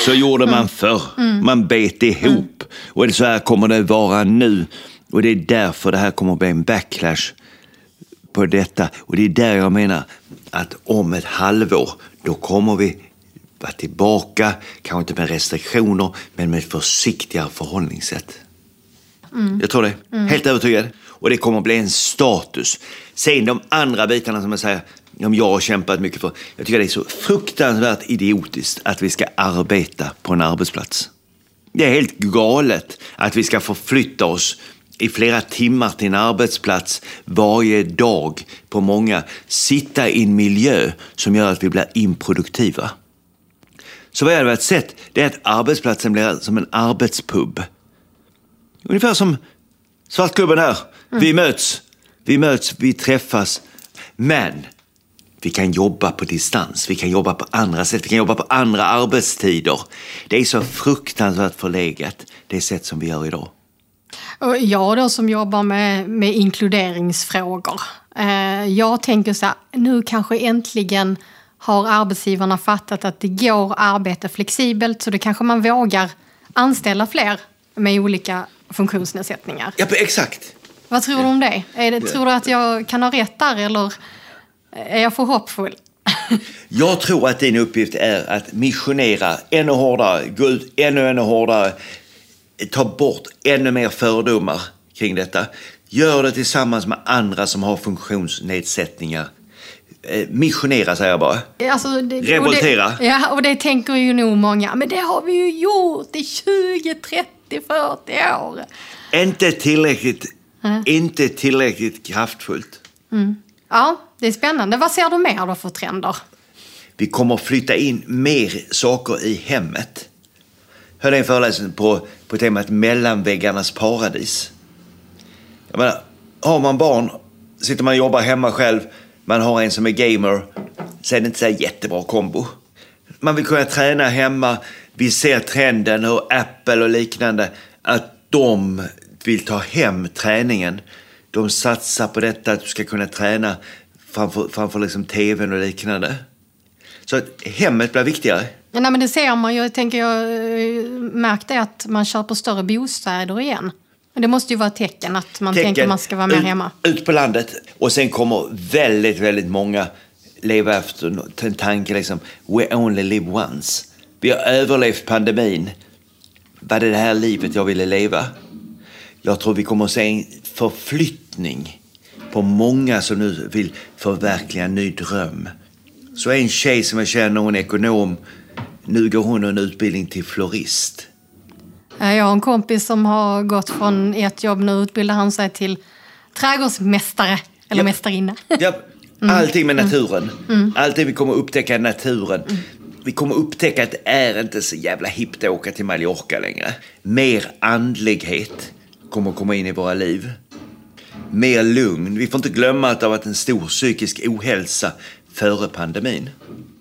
Så gjorde man förr. Man bet ihop. Och det- så här kommer det vara nu. Och det är därför det här kommer att bli en backlash på detta. Och det är där jag menar att om ett halvår, då kommer vi vara tillbaka, kanske inte med restriktioner, men med ett försiktigare förhållningssätt. Jag tror det. Helt övertygad. Och det kommer att bli en status. Sen de andra bitarna som jag säger, som jag har kämpat mycket för. Jag tycker det är så fruktansvärt idiotiskt att vi ska arbeta på en arbetsplats. Det är helt galet att vi ska förflytta oss i flera timmar till en arbetsplats varje dag på många. Sitta i en miljö som gör att vi blir improduktiva. Så vad jag hade sett, det är att arbetsplatsen blir som en arbetspub. Ungefär som Svartklubben här. Vi möts, vi möts, vi träffas. Men vi kan jobba på distans, vi kan jobba på andra sätt, vi kan jobba på andra arbetstider. Det är så fruktansvärt förlegat, det sätt som vi gör idag. Jag då som jobbar med, med inkluderingsfrågor. Eh, jag tänker så här, nu kanske äntligen har arbetsgivarna fattat att det går att arbeta flexibelt så då kanske man vågar anställa fler med olika funktionsnedsättningar. Ja, exakt. Vad tror du om det? Det tror du att jag kan ha rätt där eller är jag för hoppfull? Jag tror att din uppgift är att missionera ännu hårdare, gå ut ännu, ännu hårdare, ta bort ännu mer fördomar kring detta. Gör det tillsammans med andra som har funktionsnedsättningar. Eh, missionera säger jag bara. Alltså, det, Revoltera. Och det, ja, och det tänker ju nog många. Men det har vi ju gjort i 20, 30, 40 år. Inte tillräckligt, inte tillräckligt kraftfullt. Ja, det är spännande. Vad ser du mer då för trender? Vi kommer flytta in mer saker i hemmet höll en föreläsning på, på temat mellanväggarnas paradis. Jag menar, har man barn, sitter man och jobbar hemma själv, man har en som är gamer, så är det inte så jättebra kombo. Man vill kunna träna hemma. Vi ser trenden hur Apple och liknande, att de vill ta hem träningen. De satsar på detta, att du ska kunna träna framför, framför liksom tvn och liknande. Så att hemmet blir viktigare. Nej, men det ser man ju. Jag tänker, jag eh, märkt det att man köper större bostäder igen. Det måste ju vara ett tecken att man tänker att man ska vara mer ut, hemma. Ut på landet. Och sen kommer väldigt, väldigt många leva efter en tanke liksom, we only live once. Vi har överlevt pandemin. Var det det här livet jag ville leva? Jag tror vi kommer att se en förflyttning på många som nu vill förverkliga en ny dröm. Så en tjej som jag känner, hon är ekonom, nu går hon en utbildning till florist. Jag har en kompis som har gått från ett jobb, nu utbildar han sig till trädgårdsmästare. Eller Ja. mästarinna. Ja, allting med naturen. Allting vi kommer upptäcka i naturen. Vi kommer upptäcka att det är inte så jävla hippt att åka till Mallorca längre. Mer andlighet kommer komma in i våra liv. Mer lugn. Vi får inte glömma att det har varit en stor psykisk ohälsa före pandemin.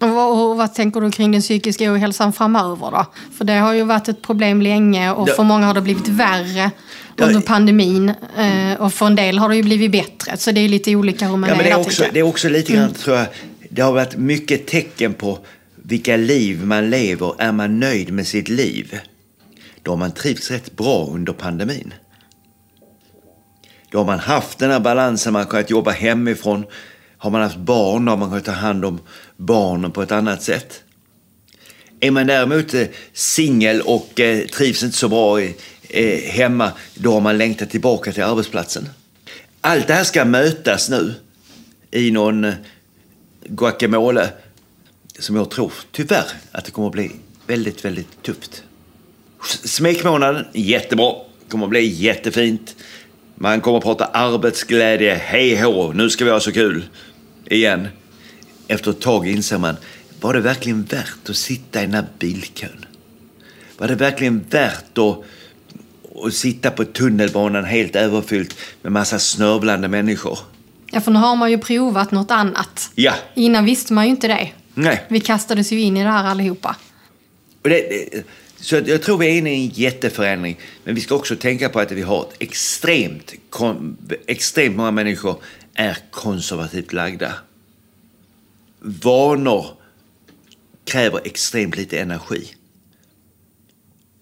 Och vad, tänker du kring den psykiska ohälsan framöver då? För det har ju varit ett problem länge och för många har det blivit värre under pandemin. Eh, Och för en del har det ju blivit bättre. Så det är lite olika hur man Ja, men det, är också, det är också lite grann, tror jag, det har varit mycket tecken på vilka liv man lever. Är man nöjd med sitt liv, då har man trivts rätt bra under pandemin. Då har man haft den här balansen, man har kunnat jobba hemifrån. Har man haft barn, har man kunnat ta hand om barnen på ett annat sätt. Är man däremot eh, singel och eh, trivs inte så bra eh, hemma, då har man längtat tillbaka till arbetsplatsen. Allt det här ska mötas nu i någon guacamole som jag tror tyvärr att det kommer att bli väldigt, väldigt tufft. Smekmånaden, jättebra. kommer att bli jättefint. Man kommer att prata arbetsglädje, hej hå, nu ska vi ha så kul. Igen. Efter ett tag inser man, var det verkligen värt att sitta i den här bilkön? Var det verkligen värt att, att sitta på tunnelbanan helt överfyllt med massa snörvlande människor? Ja, för nu har man ju provat något annat. Ja. Innan visste man ju inte det. Nej. Vi kastades ju in i det här allihopa. Och det, så jag tror vi är inne i en jätteförändring. Men vi ska också tänka på att vi har extremt, extremt många människor är konservativt lagda. Vanor kräver extremt lite energi.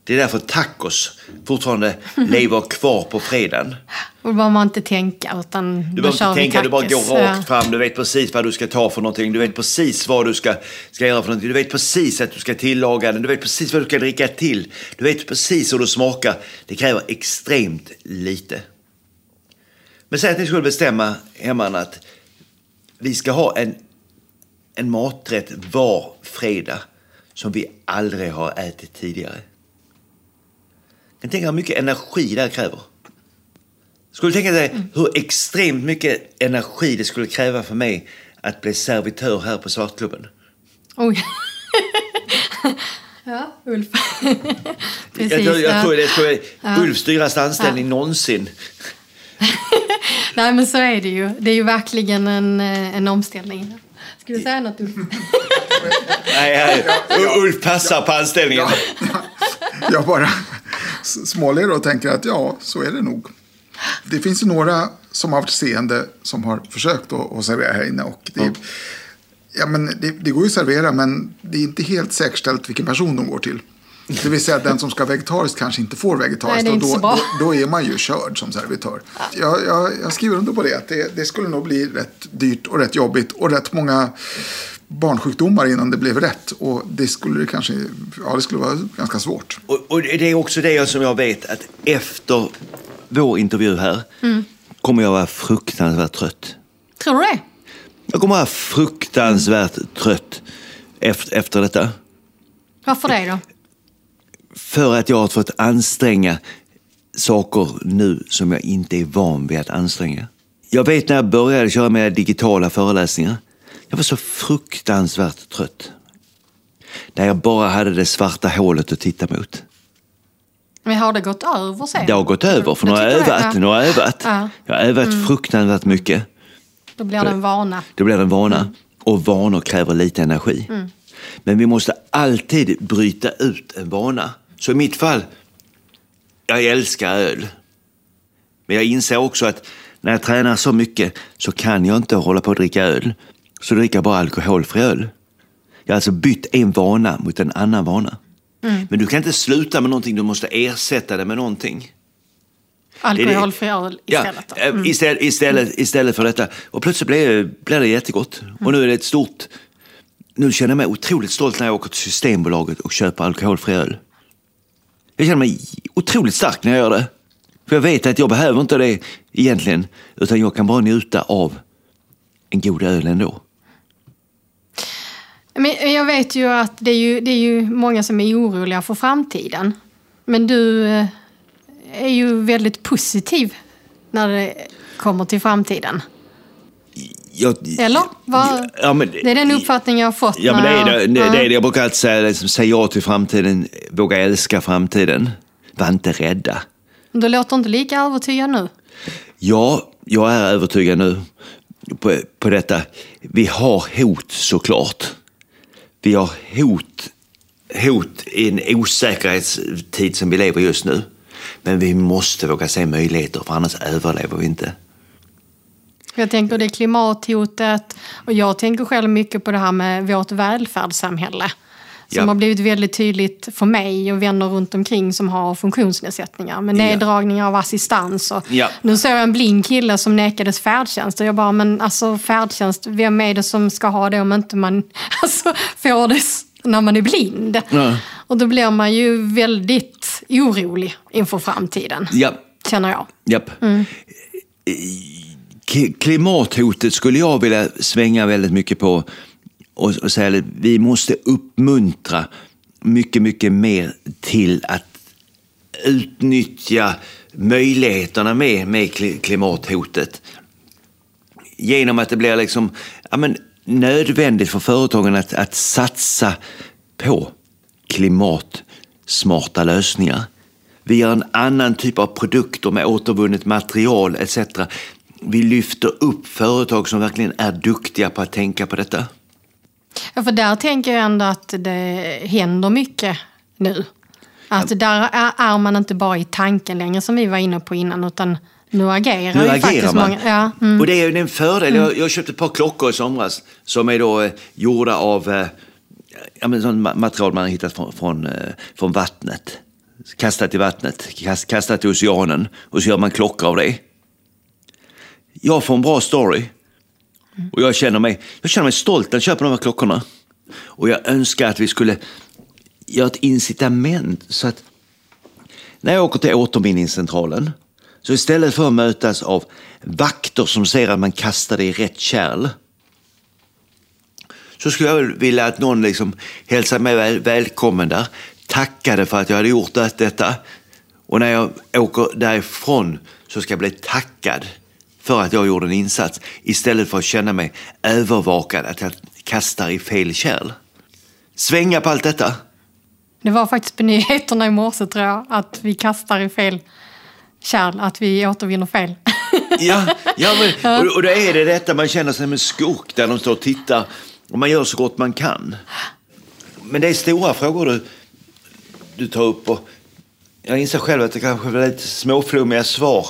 Det är därför tacos fortfarande lever kvar på fredagen. Och då behöver man inte tänka utan Du behöver inte tänka, du bara går rakt fram. Du vet precis vad du ska ta för någonting. Du vet precis vad du ska, ska göra för någonting. Du vet precis att du ska tillaga den. Du vet precis vad du ska dricka till. Du vet precis hur du smakar. Det kräver extremt lite. Men säg att ni skulle bestämma hemma att vi ska ha en, en maträtt var fredag som vi aldrig har ätit tidigare. Jag tänker hur mycket energi det kräver. Skulle du tänka dig hur extremt mycket energi det skulle kräva för mig att bli servitör här på Svartklubben? Oj. ja, Ulf. Precis. jag, jag ja. tror det skulle Ulfs dyraste anställning någonsin. Nej, men så är det ju. Det är ju verkligen en, eh, en omställning. Ska du säga något, Ulf? Nej, nej, Ulf passar på anställningen. Jag bara småler och tänker att ja, så är det nog. Det finns ju några som har varit seende som har försökt att, att servera här inne. Och det, ja, men det, det går ju att servera, men det är inte helt säkerställt vilken person de går till. Det vill säga att den som ska vegetariskt kanske inte får vegetariskt. Nej, och då, då, då är man ju körd som servitör. Jag, jag, jag skriver under på det. Att det, det skulle nog bli rätt dyrt och rätt jobbigt. Och rätt många barnsjukdomar innan det blev rätt. Och det skulle kanske ja, det skulle vara ganska svårt. Och, och det är också det som jag vet att efter vår intervju här kommer jag vara fruktansvärt trött. Tror du det? Jag kommer vara fruktansvärt trött efter, efter detta. Varför det då? För att jag har fått anstränga saker nu som jag inte är van vid att anstränga. Jag vet när jag började köra med digitala föreläsningar. Jag var så fruktansvärt trött. När jag bara hade det svarta hålet att titta mot. Men har det gått över sen? Det har gått över, för nu har jag övat. Nu har jag övat. Ja. Jag har övat fruktansvärt mycket. Då blir det en vana. Då blir det en vana. Och vanor kräver lite energi. Men vi måste alltid bryta ut en vana. Så i mitt fall, jag älskar öl. Men jag inser också att när jag tränar så mycket så kan jag inte hålla på att dricka öl. Så dricker jag bara alkoholfri öl. Jag har alltså bytt en vana mot en annan vana. Men du kan inte sluta med någonting, du måste ersätta det med någonting. Alkoholfri öl istället. Ja, eh, istället, istället, istället för detta. Och plötsligt blir det, blir det jättegott. Och nu är det ett stort... Nu känner jag mig otroligt stolt när jag åker till Systembolaget och köper alkoholfri öl. Jag känner mig otroligt stark när jag gör det. För jag vet att jag behöver inte det egentligen. Utan jag kan bara njuta av en god öl ändå. Men jag vet ju att det är ju, det är ju många som är oroliga för framtiden. Men du eh, är ju väldigt positiv när det kommer till framtiden. Jag, Eller? Vad- Ja, men, Det är den uppfattning jag har fått. Ja, men det är det, jag- det, det jag brukar alltid säga. Liksom, säg ja till framtiden, våga älska framtiden. Var inte rädda. Du låter inte lika övertygad nu. Ja, jag är övertygad nu på, på detta. Vi har hot såklart. Vi har hot, hot i en osäkerhetstid som vi lever just nu. Men vi måste våga se möjligheter för annars överlever vi inte. Jag tänker det klimathotet och jag tänker själv mycket på det här med vårt välfärdssamhälle. Som Ja. har blivit väldigt tydligt för mig och vänner runt omkring som har funktionsnedsättningar. Med Ja. neddragningar av assistans. Och Ja. Nu såg jag en blind kille som nekades färdtjänst och jag bara, men alltså färdtjänst, vem är det som ska ha det om inte man alltså, får det när man är blind? Och då blir man ju väldigt orolig inför framtiden, känner jag. japp. K- Klimathotet skulle jag vilja svänga väldigt mycket på och, och säga att vi måste uppmuntra mycket, mycket mer till att utnyttja möjligheterna med, med klimathotet. Genom att det blir liksom, ja, men, nödvändigt för företagen att, att satsa på klimatsmarta lösningar. Vi gör en annan typ av produkter med återvunnet material etc. Vi lyfter upp företag som verkligen är duktiga på att tänka på detta. Ja, för där tänker jag ändå att det händer mycket nu. Att där är, är man inte bara i tanken längre som vi var inne på innan utan nu agerar Nu agerar faktiskt man. många. Ja, mm. Och det är ju en fördel. Jag, jag köpte ett par klockor i somras som är då eh, gjorda av eh, ja, men sån ma- material man har hittat från, från, eh, från vattnet. Kastat i vattnet, kast, kastat i oceanen och så gör man klockor av det. Jag får en bra story. Och jag känner mig, jag känner mig stolt när jag köper de här klockorna. Och jag önskar att vi skulle göra ett incitament så att när jag åker till återvinningscentralen så istället för att mötas av vakter som ser att man kastar det i rätt kärl så skulle jag vilja att någon liksom hälsade mig väl, välkommen där, tackade för att jag hade gjort detta. Och när jag åker därifrån så ska jag bli tackad för att jag gjorde en insats istället för att känna mig övervakad att jag kastar i fel kärl. Svänga på allt detta. Det var faktiskt på nyheterna i morse tror jag, att vi kastar i fel kärl, att vi återvinner fel. Ja, ja men, och, och då är det detta man känner sig som en skurk där de står och tittar och man gör så gott man kan. Men det är stora frågor du, du tar upp och jag inser själv att det kanske är lite småflummiga svar.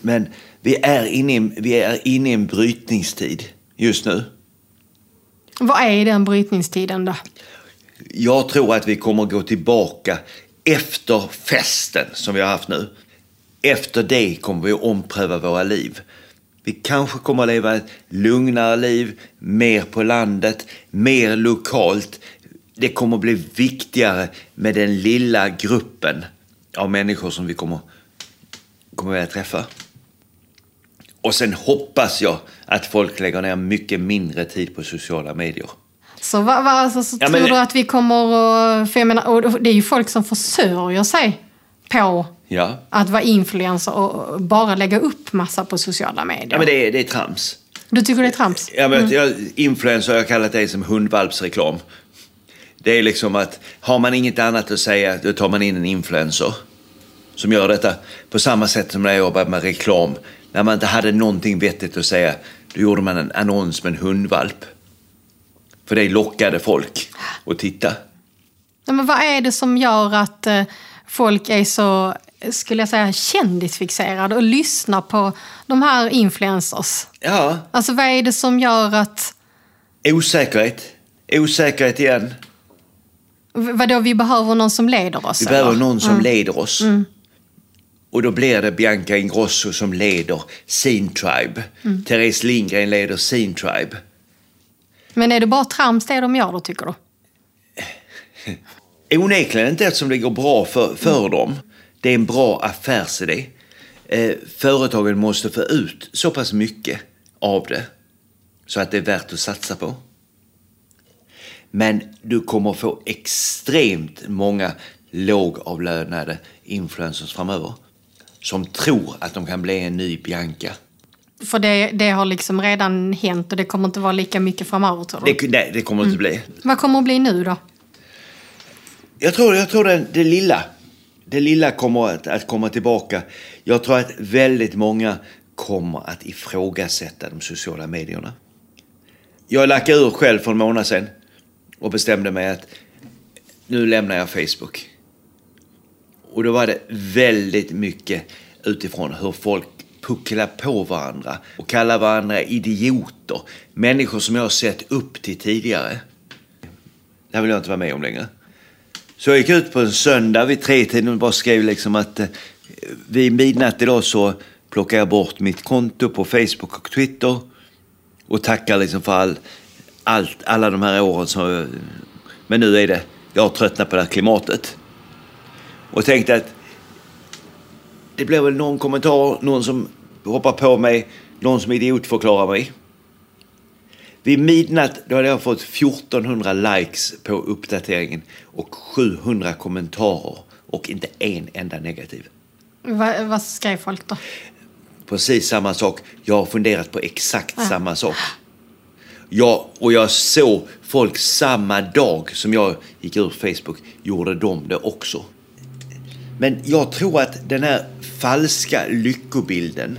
Men vi är, inne i, vi är inne i en brytningstid just nu. Vad är den brytningstiden då? Jag tror att vi kommer gå tillbaka efter festen som vi har haft nu. Efter det kommer vi att ompröva våra liv. Vi kanske kommer att leva ett lugnare liv, mer på landet, mer lokalt. Det kommer att bli viktigare med den lilla gruppen av människor som vi kommer, kommer att träffa. Och sen hoppas jag att folk lägger ner mycket mindre tid på sociala medier. Så, va, va, alltså, så Ja, tror men- du att vi kommer att... För jag menar, och det är ju folk som försörjer sig på Ja, att vara influencer och bara lägga upp massa på sociala medier. ja men det är, det är trams. Du tycker det är trams? Jag vet, jag, influencer har jag kallat det som hundvalpsreklam. Det är liksom att har man inget annat att säga, då tar man in en influencer som gör detta. På samma sätt som när jag jobbade med reklam. När man inte hade någonting vettigt att säga, då gjorde man en annons med en hundvalp. För det lockade folk att titta. Ja, men vad är det som gör att eh, folk är så, skulle jag säga, kändisfixerade och lyssnar på de här influencers? Ja, Alltså vad är det som gör att... osäkerhet. Osäkerhet igen. Vadå, vi behöver någon som leder oss? Vi behöver eller? någon som leder oss. Och då blir det Bianca Ingrosso som leder sin tribe. Therese Lindgren leder sin tribe. Men är det bara trams det de gör då, tycker du? Onekligen inte eftersom det går bra för, för dem. Det är en bra affärsidé. Eh, företagen måste få ut så pass mycket av det så att det är värt att satsa på. Men du kommer få extremt många lågavlönade influencers framöver som tror att de kan bli en ny Bianca. För det, det har liksom redan hänt och det kommer inte vara lika mycket framöver, tror du? Det, nej, det kommer inte bli. Vad kommer att bli nu då? Jag tror, jag tror det, det lilla. Det lilla kommer att, att komma tillbaka. Jag tror att väldigt många kommer att ifrågasätta de sociala medierna. Jag lackade ur själv för en månad sedan och bestämde mig att nu lämnar jag Facebook. Och då var det väldigt mycket utifrån hur folk pucklar på varandra och kallar varandra idioter. Människor som jag har sett upp till tidigare. Det här vill jag inte vara med om längre. Så jag gick ut på en söndag vid tretiden och bara skrev liksom att eh, vid midnatt idag så plockar jag bort mitt konto på Facebook och Twitter och tackar liksom för all, allt, alla de här åren som... Men nu är det, jag har tröttnat på det här klimatet. Och tänkte att det blir väl någon kommentar, någon som hoppar på mig, någon som idiotförklarar mig. Vid midnatt då hade jag fått 1400 likes på uppdateringen och 700 kommentarer och inte en enda negativ. Va, vad skrev folk då? Precis samma sak. Jag har funderat på exakt samma sak. Ja, och jag såg folk samma dag som jag gick ur Facebook gjorde de det också. Men jag tror att den här falska lyckobilden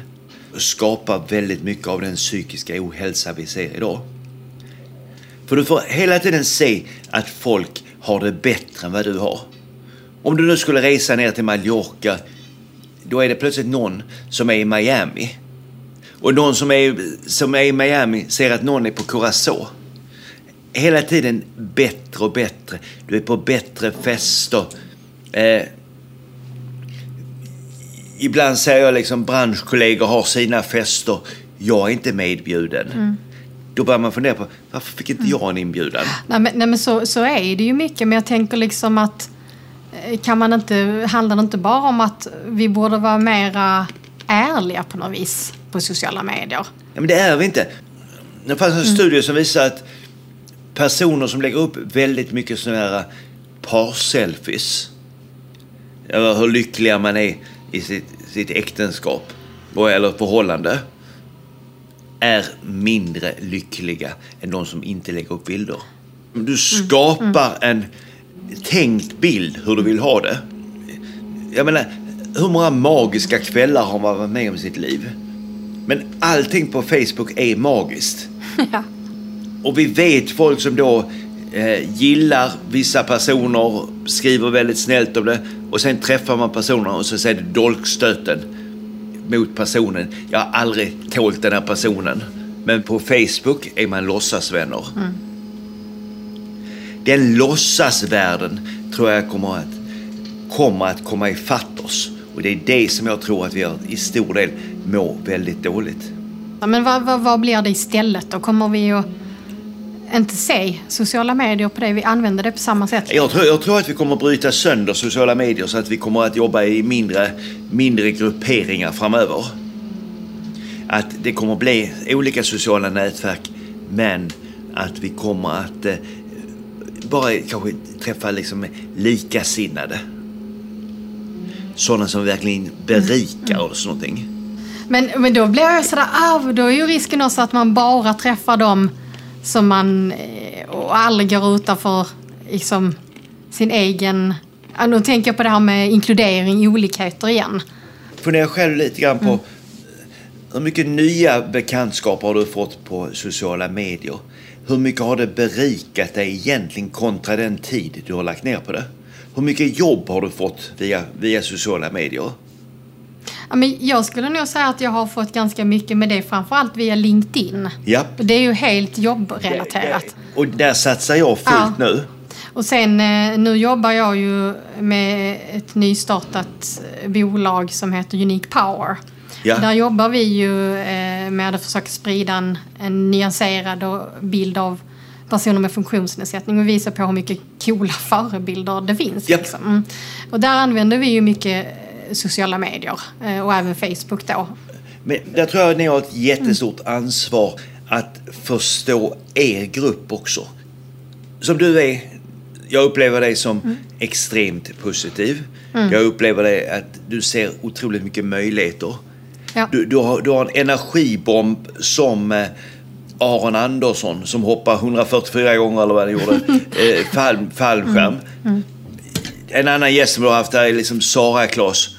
skapar väldigt mycket av den psykiska ohälsa vi ser idag. För du får hela tiden se att folk har det bättre än vad du har. Om du nu skulle resa ner till Mallorca, då är det plötsligt någon som är i Miami. Och någon som är, som är i Miami ser att någon är på Curacao. Hela tiden bättre och bättre. Du är på bättre fester. Eh, ibland säger jag liksom branschkollegor har sina fester. Jag är inte medbjuden. Då börjar man fundera på varför fick inte jag en inbjudan? Nej men, nej, men så, så är det ju mycket, men jag tänker liksom att eh, kan man inte, handlar det inte bara om att vi borde vara mera ärliga på något vis på sociala medier? Ja, men det är vi inte. Det fanns en studie som visar att personer som lägger upp väldigt mycket sådana här par-selfies över hur lyckliga man är i sitt, sitt äktenskap eller förhållande är mindre lyckliga än de som inte lägger upp bilder. Du skapar en tänkt bild hur du vill ha det. Jag menar, hur många magiska kvällar har man varit med om i sitt liv? Men allting på Facebook är magiskt. ja. Och vi vet folk som då eh, gillar vissa personer, skriver väldigt snällt om det och sen träffar man personen och så säger det dolkstöten mot personen. Jag har aldrig tålt den här personen. Men på Facebook är man låtsasvänner. Den låtsasvärlden tror jag kommer att, kommer att komma ifatt oss. Och det är det som jag tror att vi i stor del mår väldigt dåligt. Ja, men vad, vad, vad blir det istället då? Kommer vi att inte se sociala medier på det? Vi använder det på samma sätt? Jag tror, jag tror att vi kommer att bryta sönder sociala medier så att vi kommer att jobba i mindre, mindre grupperingar framöver. Att det kommer att bli olika sociala nätverk men att vi kommer att eh, bara kanske träffa liksom likasinnade. Sådana som verkligen berikar oss någonting. Men, men då blir jag sådär, ah, då är ju risken också att man bara träffar dem som man eh, och aldrig går utanför liksom, sin egen... Ja, nu tänker jag på det här med inkludering, olikheter igen. Funderar själv lite grann på Mm. hur mycket nya bekantskaper har du fått på sociala medier? Hur mycket har det berikat dig egentligen kontra den tid du har lagt ner på det? Hur mycket jobb har du fått via, via sociala medier? Ja, men jag skulle nog säga att jag har fått ganska mycket med det, framförallt via LinkedIn. Ja. Det är ju helt jobbrelaterat. Och där satsar jag fullt Ja. nu. Och sen eh, nu jobbar jag ju med ett nystartat eh, bolag som heter Unique Power. Ja. Där jobbar vi ju eh, med att försöka sprida en, en nyanserad bild av personer med funktionsnedsättning och visa på hur mycket coola förebilder det finns. Japp. Liksom. Mm. Och där använder vi ju mycket sociala medier eh, och även Facebook då. Men där tror jag att ni har ett jättestort ansvar att förstå er grupp också. Som du är, jag upplever dig som extremt positiv. Jag upplever dig att du ser otroligt mycket möjligheter. Ja. Du, du, har, du har en energibomb som eh, Aron Andersson som hoppar 144 gånger eller vad han gjorde. eh, fall, fallskärm. En annan gäst som du har haft här är liksom Sara Klas.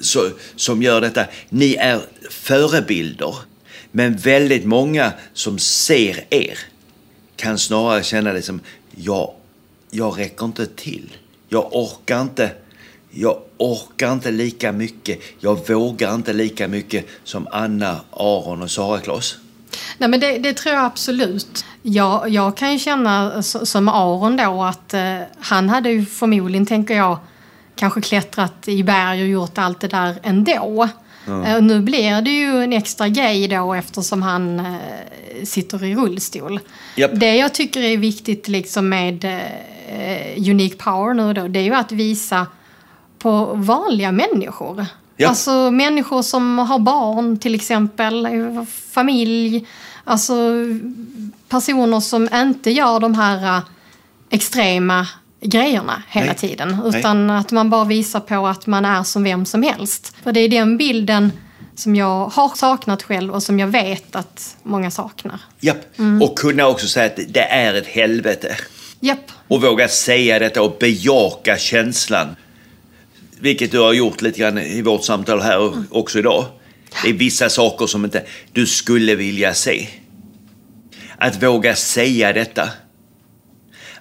Så, som gör detta. Ni är förebilder. Men väldigt många som ser er kan snarare känna det som jag, jag räcker inte till. Jag orkar inte. Jag orkar inte lika mycket. Jag vågar inte lika mycket som Anna, Aron och Sara Klas. Nej, men det, det tror jag absolut. Jag, jag kan ju känna som Aron då att eh, han hade ju förmodligen, tänker jag, kanske klättrat i berg och gjort allt det där ändå. Eh, nu blir det ju en extra grej då eftersom han eh, sitter i rullstol. Japp. Det jag tycker är viktigt liksom med eh, Unique Power nu då, det är ju att visa på vanliga människor. Ja. Alltså människor som har barn till exempel, eh, familj. Alltså personer som inte gör de här extrema grejerna hela Nej. tiden. Utan att man bara visar på att man är som vem som helst. För det är den bilden som jag har saknat själv och som jag vet att många saknar. Japp. Och kunna också säga att det är ett helvete. Japp. Och våga säga detta och bejaka känslan. Vilket du har gjort lite grann i vårt samtal här också idag. Det är vissa saker som inte du skulle vilja se. Att våga säga detta.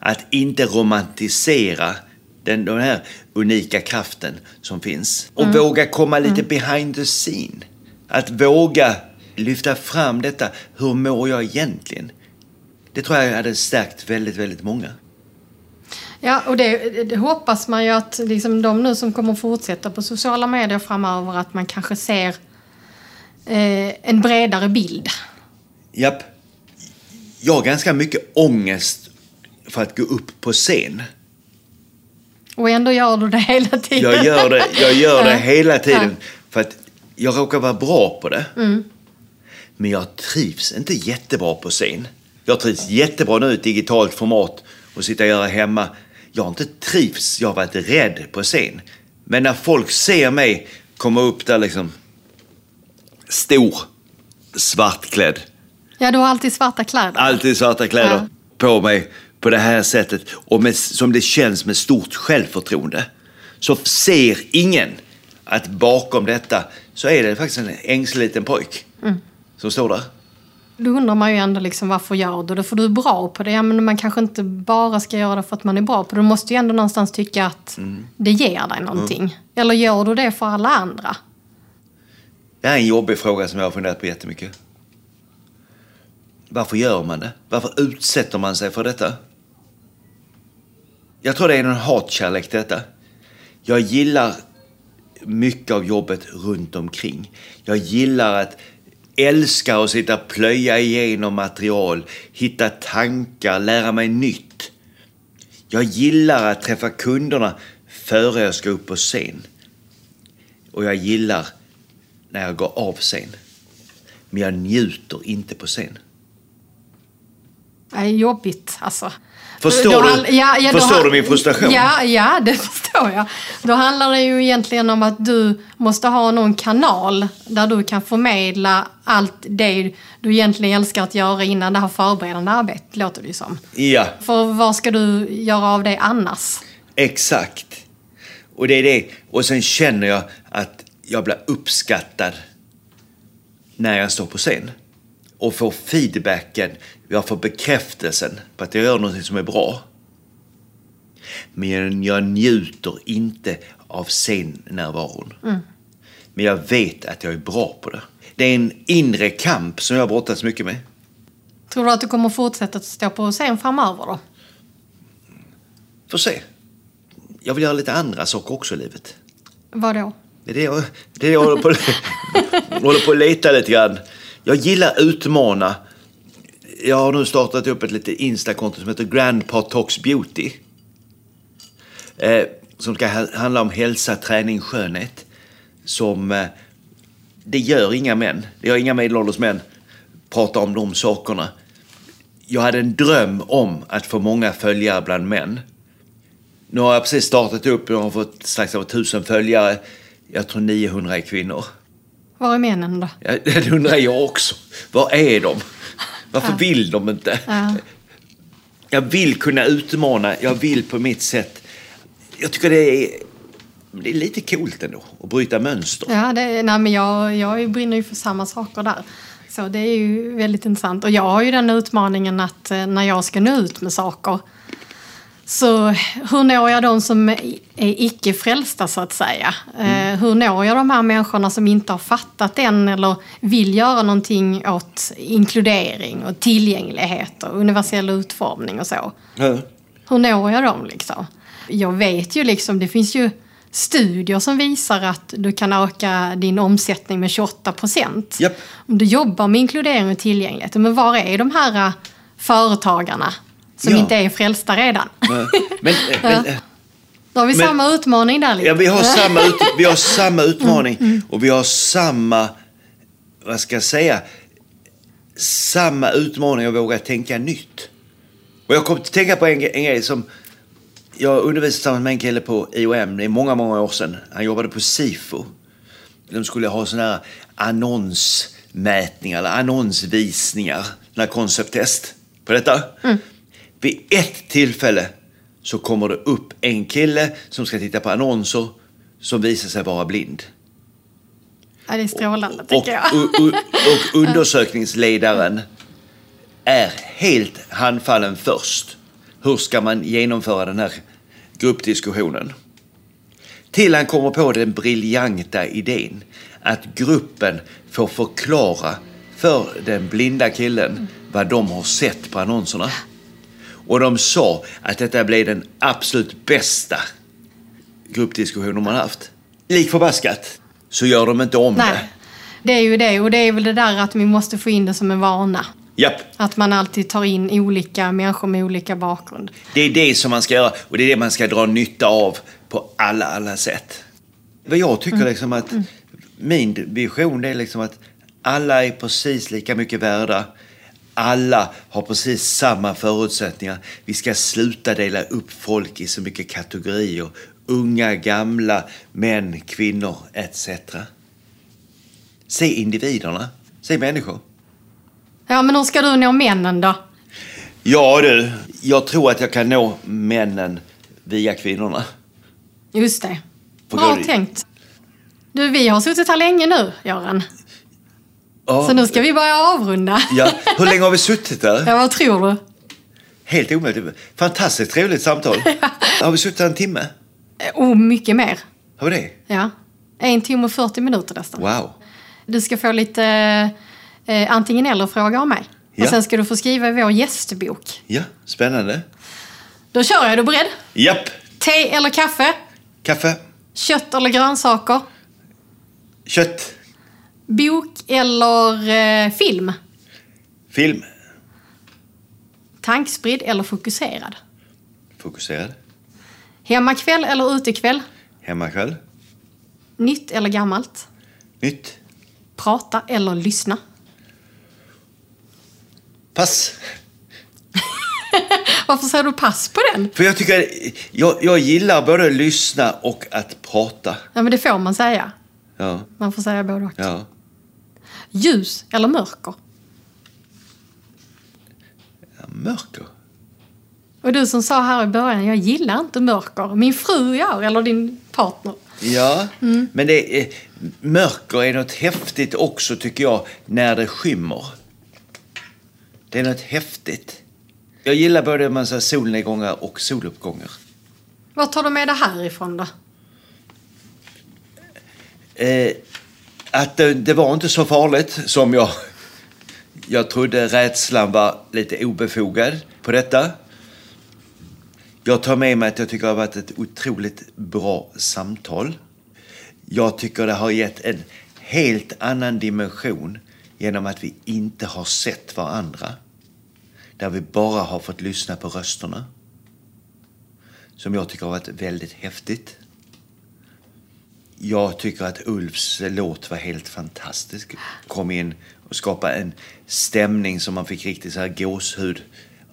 Att inte romantisera den, den här unika kraften som finns. Och våga komma lite behind the scene. Att våga lyfta fram detta. Hur mår jag egentligen? Det tror jag hade stärkt väldigt, väldigt många. Ja, och det, det hoppas man ju att liksom de nu som kommer fortsätta på sociala medier framöver att man kanske ser eh, en bredare bild. Japp. Jag har ganska mycket ångest för att gå upp på scen. Och ändå gör du det hela tiden. Jag gör det, jag gör det hela tiden Ja. för att jag råkar vara bra på det. Men jag trivs inte jättebra på scen. Jag trivs jättebra nu i ett digitalt format och sitta och göra hemma. Jag har inte trivs, jag har varit rädd på scen. Men när folk ser mig komma upp där liksom stor, svartklädd, Ja, du har alltid svarta kläder. alltid svarta kläder Ja. på mig på det här sättet och med, som det känns med stort självförtroende. Så ser ingen att bakom detta så är det faktiskt en ängslig liten pojk som står där. Då undrar man ju ändå liksom varför gör du det? För du är bra på det. Ja, men man kanske inte bara ska göra det för att man är bra på det. Du måste ju ändå någonstans tycka att det ger dig någonting. Eller gör du det för alla andra? Det här är en jobbig fråga som jag har funderat på jättemycket. Varför gör man det? Varför utsätter man sig för detta? Jag tror det är en hatkärlek till detta. Jag gillar mycket av jobbet runt omkring. Jag gillar att älska att sitta och plöja igenom material, hitta tankar, lära mig nytt. Jag gillar att träffa kunderna före jag ska upp på scen. Och jag gillar när jag går av scen. Men jag njuter inte på scen. Det är jobbigt alltså. Förstår Då du- ja, ja, förstår du min frustration? Ja, ja, det förstår jag. Då handlar det ju egentligen om att du måste ha någon kanal där du kan förmedla allt det du egentligen älskar att göra innan det här förberedande arbetet, låter det ju som. Ja, För vad ska du göra av det annars? exakt. Och det är det. Och sen känner jag att jag blir uppskattad när jag står på scen. Och får feedbacken, jag får bekräftelsen på att jag gör något som är bra. Men jag njuter inte av scennärvaron. Men jag vet att jag är bra på det. Det är en inre kamp som jag brottas mycket med. Tror du att du kommer fortsätta att stå på scen framöver då? Får se. Jag vill göra lite andra saker också i livet. Vad då? Det är det jag, det är det jag håller, på, håller på att leta lite grann. Jag gillar utmana. Jag har nu startat upp ett litet Insta-konto som heter Grandpa Talks Beauty. Eh, som ska handla om hälsa, träning, skönhet. Som eh, det gör inga män. Det gör inga medelålders män. Prata om de sakerna. Jag hade en dröm om att få många följare bland män. Nu har jag precis startat upp, jag har fått strax över tusen följare. Jag tror 900 är kvinnor. Var är männen då? Ja, Det undrar jag också. Var är de? Varför vill de inte? Ja. Jag vill kunna utmana, jag vill på mitt sätt. Jag tycker det är, det är lite coolt ändå att bryta mönster. Ja, det, nej, men jag, jag brinner ju för samma saker där. Så det är ju väldigt intressant. Och jag har ju den utmaningen att eh, när jag ska nå ut med saker så hur når jag de som är icke frälsta så att säga? Eh, hur når jag de här människorna som inte har fattat än eller vill göra någonting åt inkludering och tillgänglighet och universell utformning och så? Ja. Hur når jag dem liksom? Jag vet ju liksom, det finns ju studier som visar att du kan öka din omsättning med 28 procent. Japp. Om du jobbar med inkludering och tillgänglighet. Men var är de här äh, företagarna som Ja. inte är frälsta redan? Men, men, men, Då har vi Men- samma utmaning där lite. ja, vi, har samma ut, vi har samma Mm, utmaning och vi har samma, vad ska jag säga, samma utmaning att våga tänka nytt. Och jag kom att tänka på en, en grej som jag undervisade tillsammans med en kille på IOM, det är många, många år sedan. Han jobbade på SIFO. De skulle ha sådana här annonsmätningar eller annonsvisningar, sådana här koncepttest på detta. Vid ett tillfälle så kommer det upp en kille som ska titta på annonser som visar sig vara blind. Ja, det är strålande Och, tycker jag. och, och, och undersökningsledaren är helt handfallen först. Hur ska man genomföra den här gruppdiskussionen? Till han kommer på den briljanta idén att gruppen får förklara för den blinda killen vad de har sett på annonserna. Och de sa att detta blev den absolut bästa gruppdiskussionen man haft. Lik förbaskat så gör de inte om Nej, det. det är ju det. Och det är väl det där att vi måste få in det som en vana. Japp, Att man alltid tar in olika människor med olika bakgrund. det är det som man ska göra och det är det man ska dra nytta av på alla, alla sätt. Vad jag tycker liksom att min vision är liksom att alla är precis lika mycket värda. Alla har precis samma förutsättningar. Vi ska sluta dela upp folk i så mycket kategorier. Unga, gamla, män, kvinnor etc. Se individerna. Se människor. Ja, men hur ska du nå männen då? Ja du, jag tror att jag kan nå männen via kvinnorna. Just det. Bra tänkt. Du, vi har suttit här länge nu, Göran. Ja, Så nu ska vi börja avrunda. ja. Hur länge har vi suttit där? Ja, vad tror du? Helt omöjligt. Fantastiskt trevligt samtal. Har vi suttit en timme? Eh, Oh, mycket mer. Har vi det? Ja. En timme och 40 minuter nästan. Wow. Du ska få lite eh, antingen eller-frågor av mig. Ja. Och sen ska du få skriva i vår gästbok. Ja, spännande. Då kör jag. Är du beredd? Japp. Te eller kaffe? Kaffe. Kött eller grönsaker? Kött. Bok eller eh, film? Film. Tankspridd eller fokuserad? Fokuserad. Hemmakväll eller utekväll? Hemmakväll. Nytt eller gammalt? Nytt. Prata eller lyssna? Pass. Varför säger du pass på den? För jag tycker, jag, jag gillar både att lyssna och att prata. Ja, men det får man säga. Ja, Man får säga både och. ja. Ljus eller mörker? ja mörker. Och du som sa här i början, jag gillar inte mörker. Min fru gör, eller din partner. Ja, men det är, mörker är något häftigt också tycker jag, när det skymmer. Det är något häftigt. Jag gillar både man säger, solnedgångar och soluppgångar. Vad tar du med det här ifrån då? Eh, att det, det var inte så farligt som jag... Jag trodde rädslan var lite obefogad på detta. Jag tar med mig att jag tycker det har varit ett otroligt bra samtal. Jag tycker det har gett en helt annan dimension genom att vi inte har sett varandra. Där vi bara har fått lyssna på rösterna. Som jag tycker har varit väldigt häftigt. Jag tycker att Ulfs låt var helt fantastisk. Kom in och skapade en stämning som man fick riktigt så här gåshud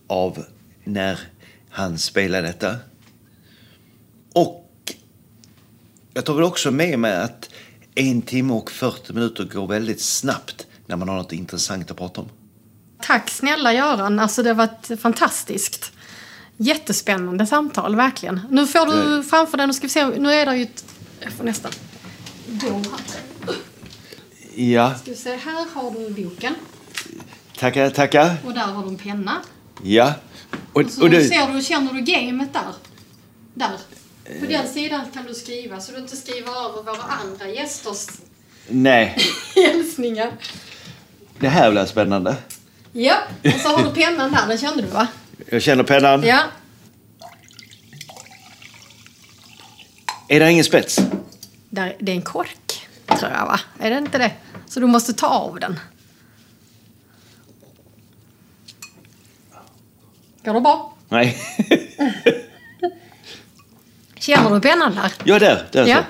av när han spelade detta. Och jag tar väl också med mig att en timme och 40 minuter går väldigt snabbt när man har något intressant att prata om. Tack snälla Göran, alltså det har varit fantastiskt. Jättespännande samtal, verkligen. Nu får du framför dig, nu ska vi se, nu är det ju ett... Jag får nästan gå här. Ja, Ska vi se, här har du boken tackar, tackar. och där har du en penna. Ja. Och, Och så och du, ser du, känner du gamet där? Där. På den sidan kan du skriva så du inte skriver över våra andra gästers nej, hälsningar. det här blir spännande. Ja, och så har du pennan där, den kände du va? Jag känner pennan. Ja. Är det ingen spets? Där, det är en kork, tror jag va? Är det inte det? Så du måste ta av den. Går det bra? Nej. Känner du pennan där? ja, där. där Ja. så.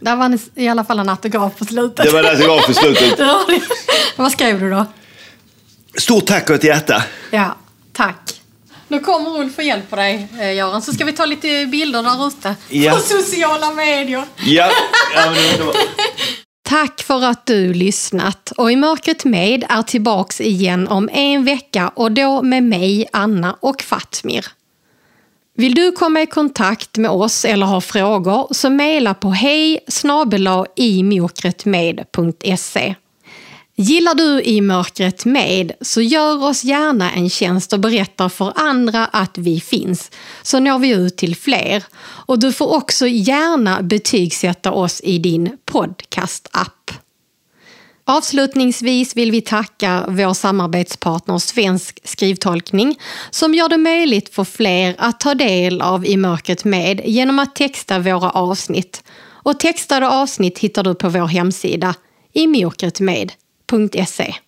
Där var en- i alla fall en autograf på slutet. Det var som var för slutet. Vad skrev du då? Stort tack och ett hjärta. Ja, tack. Nu kommer Ulf och hjälper dig, eh, Göran. Så ska vi ta lite bilder där ute. Ja. På sociala medier. Ja, ja men det var... Tack för att du lyssnat. Och I mörkret med är tillbaks igen om en vecka och då med mig, Anna och Fatmir. Vill du komma i kontakt med oss eller ha frågor så mejla på hej imokretmed.se. Gillar du I mörkret med så gör oss gärna en tjänst och berätta för andra att vi finns så når vi ut till fler. Och du får också gärna betygsätta oss i din podcast-app. Avslutningsvis vill vi tacka vår samarbetspartner Svensk skrivtolkning som gör det möjligt för fler att ta del av I mörkret med genom att texta våra avsnitt. Och textade avsnitt hittar du på vår hemsida imokretmed.se.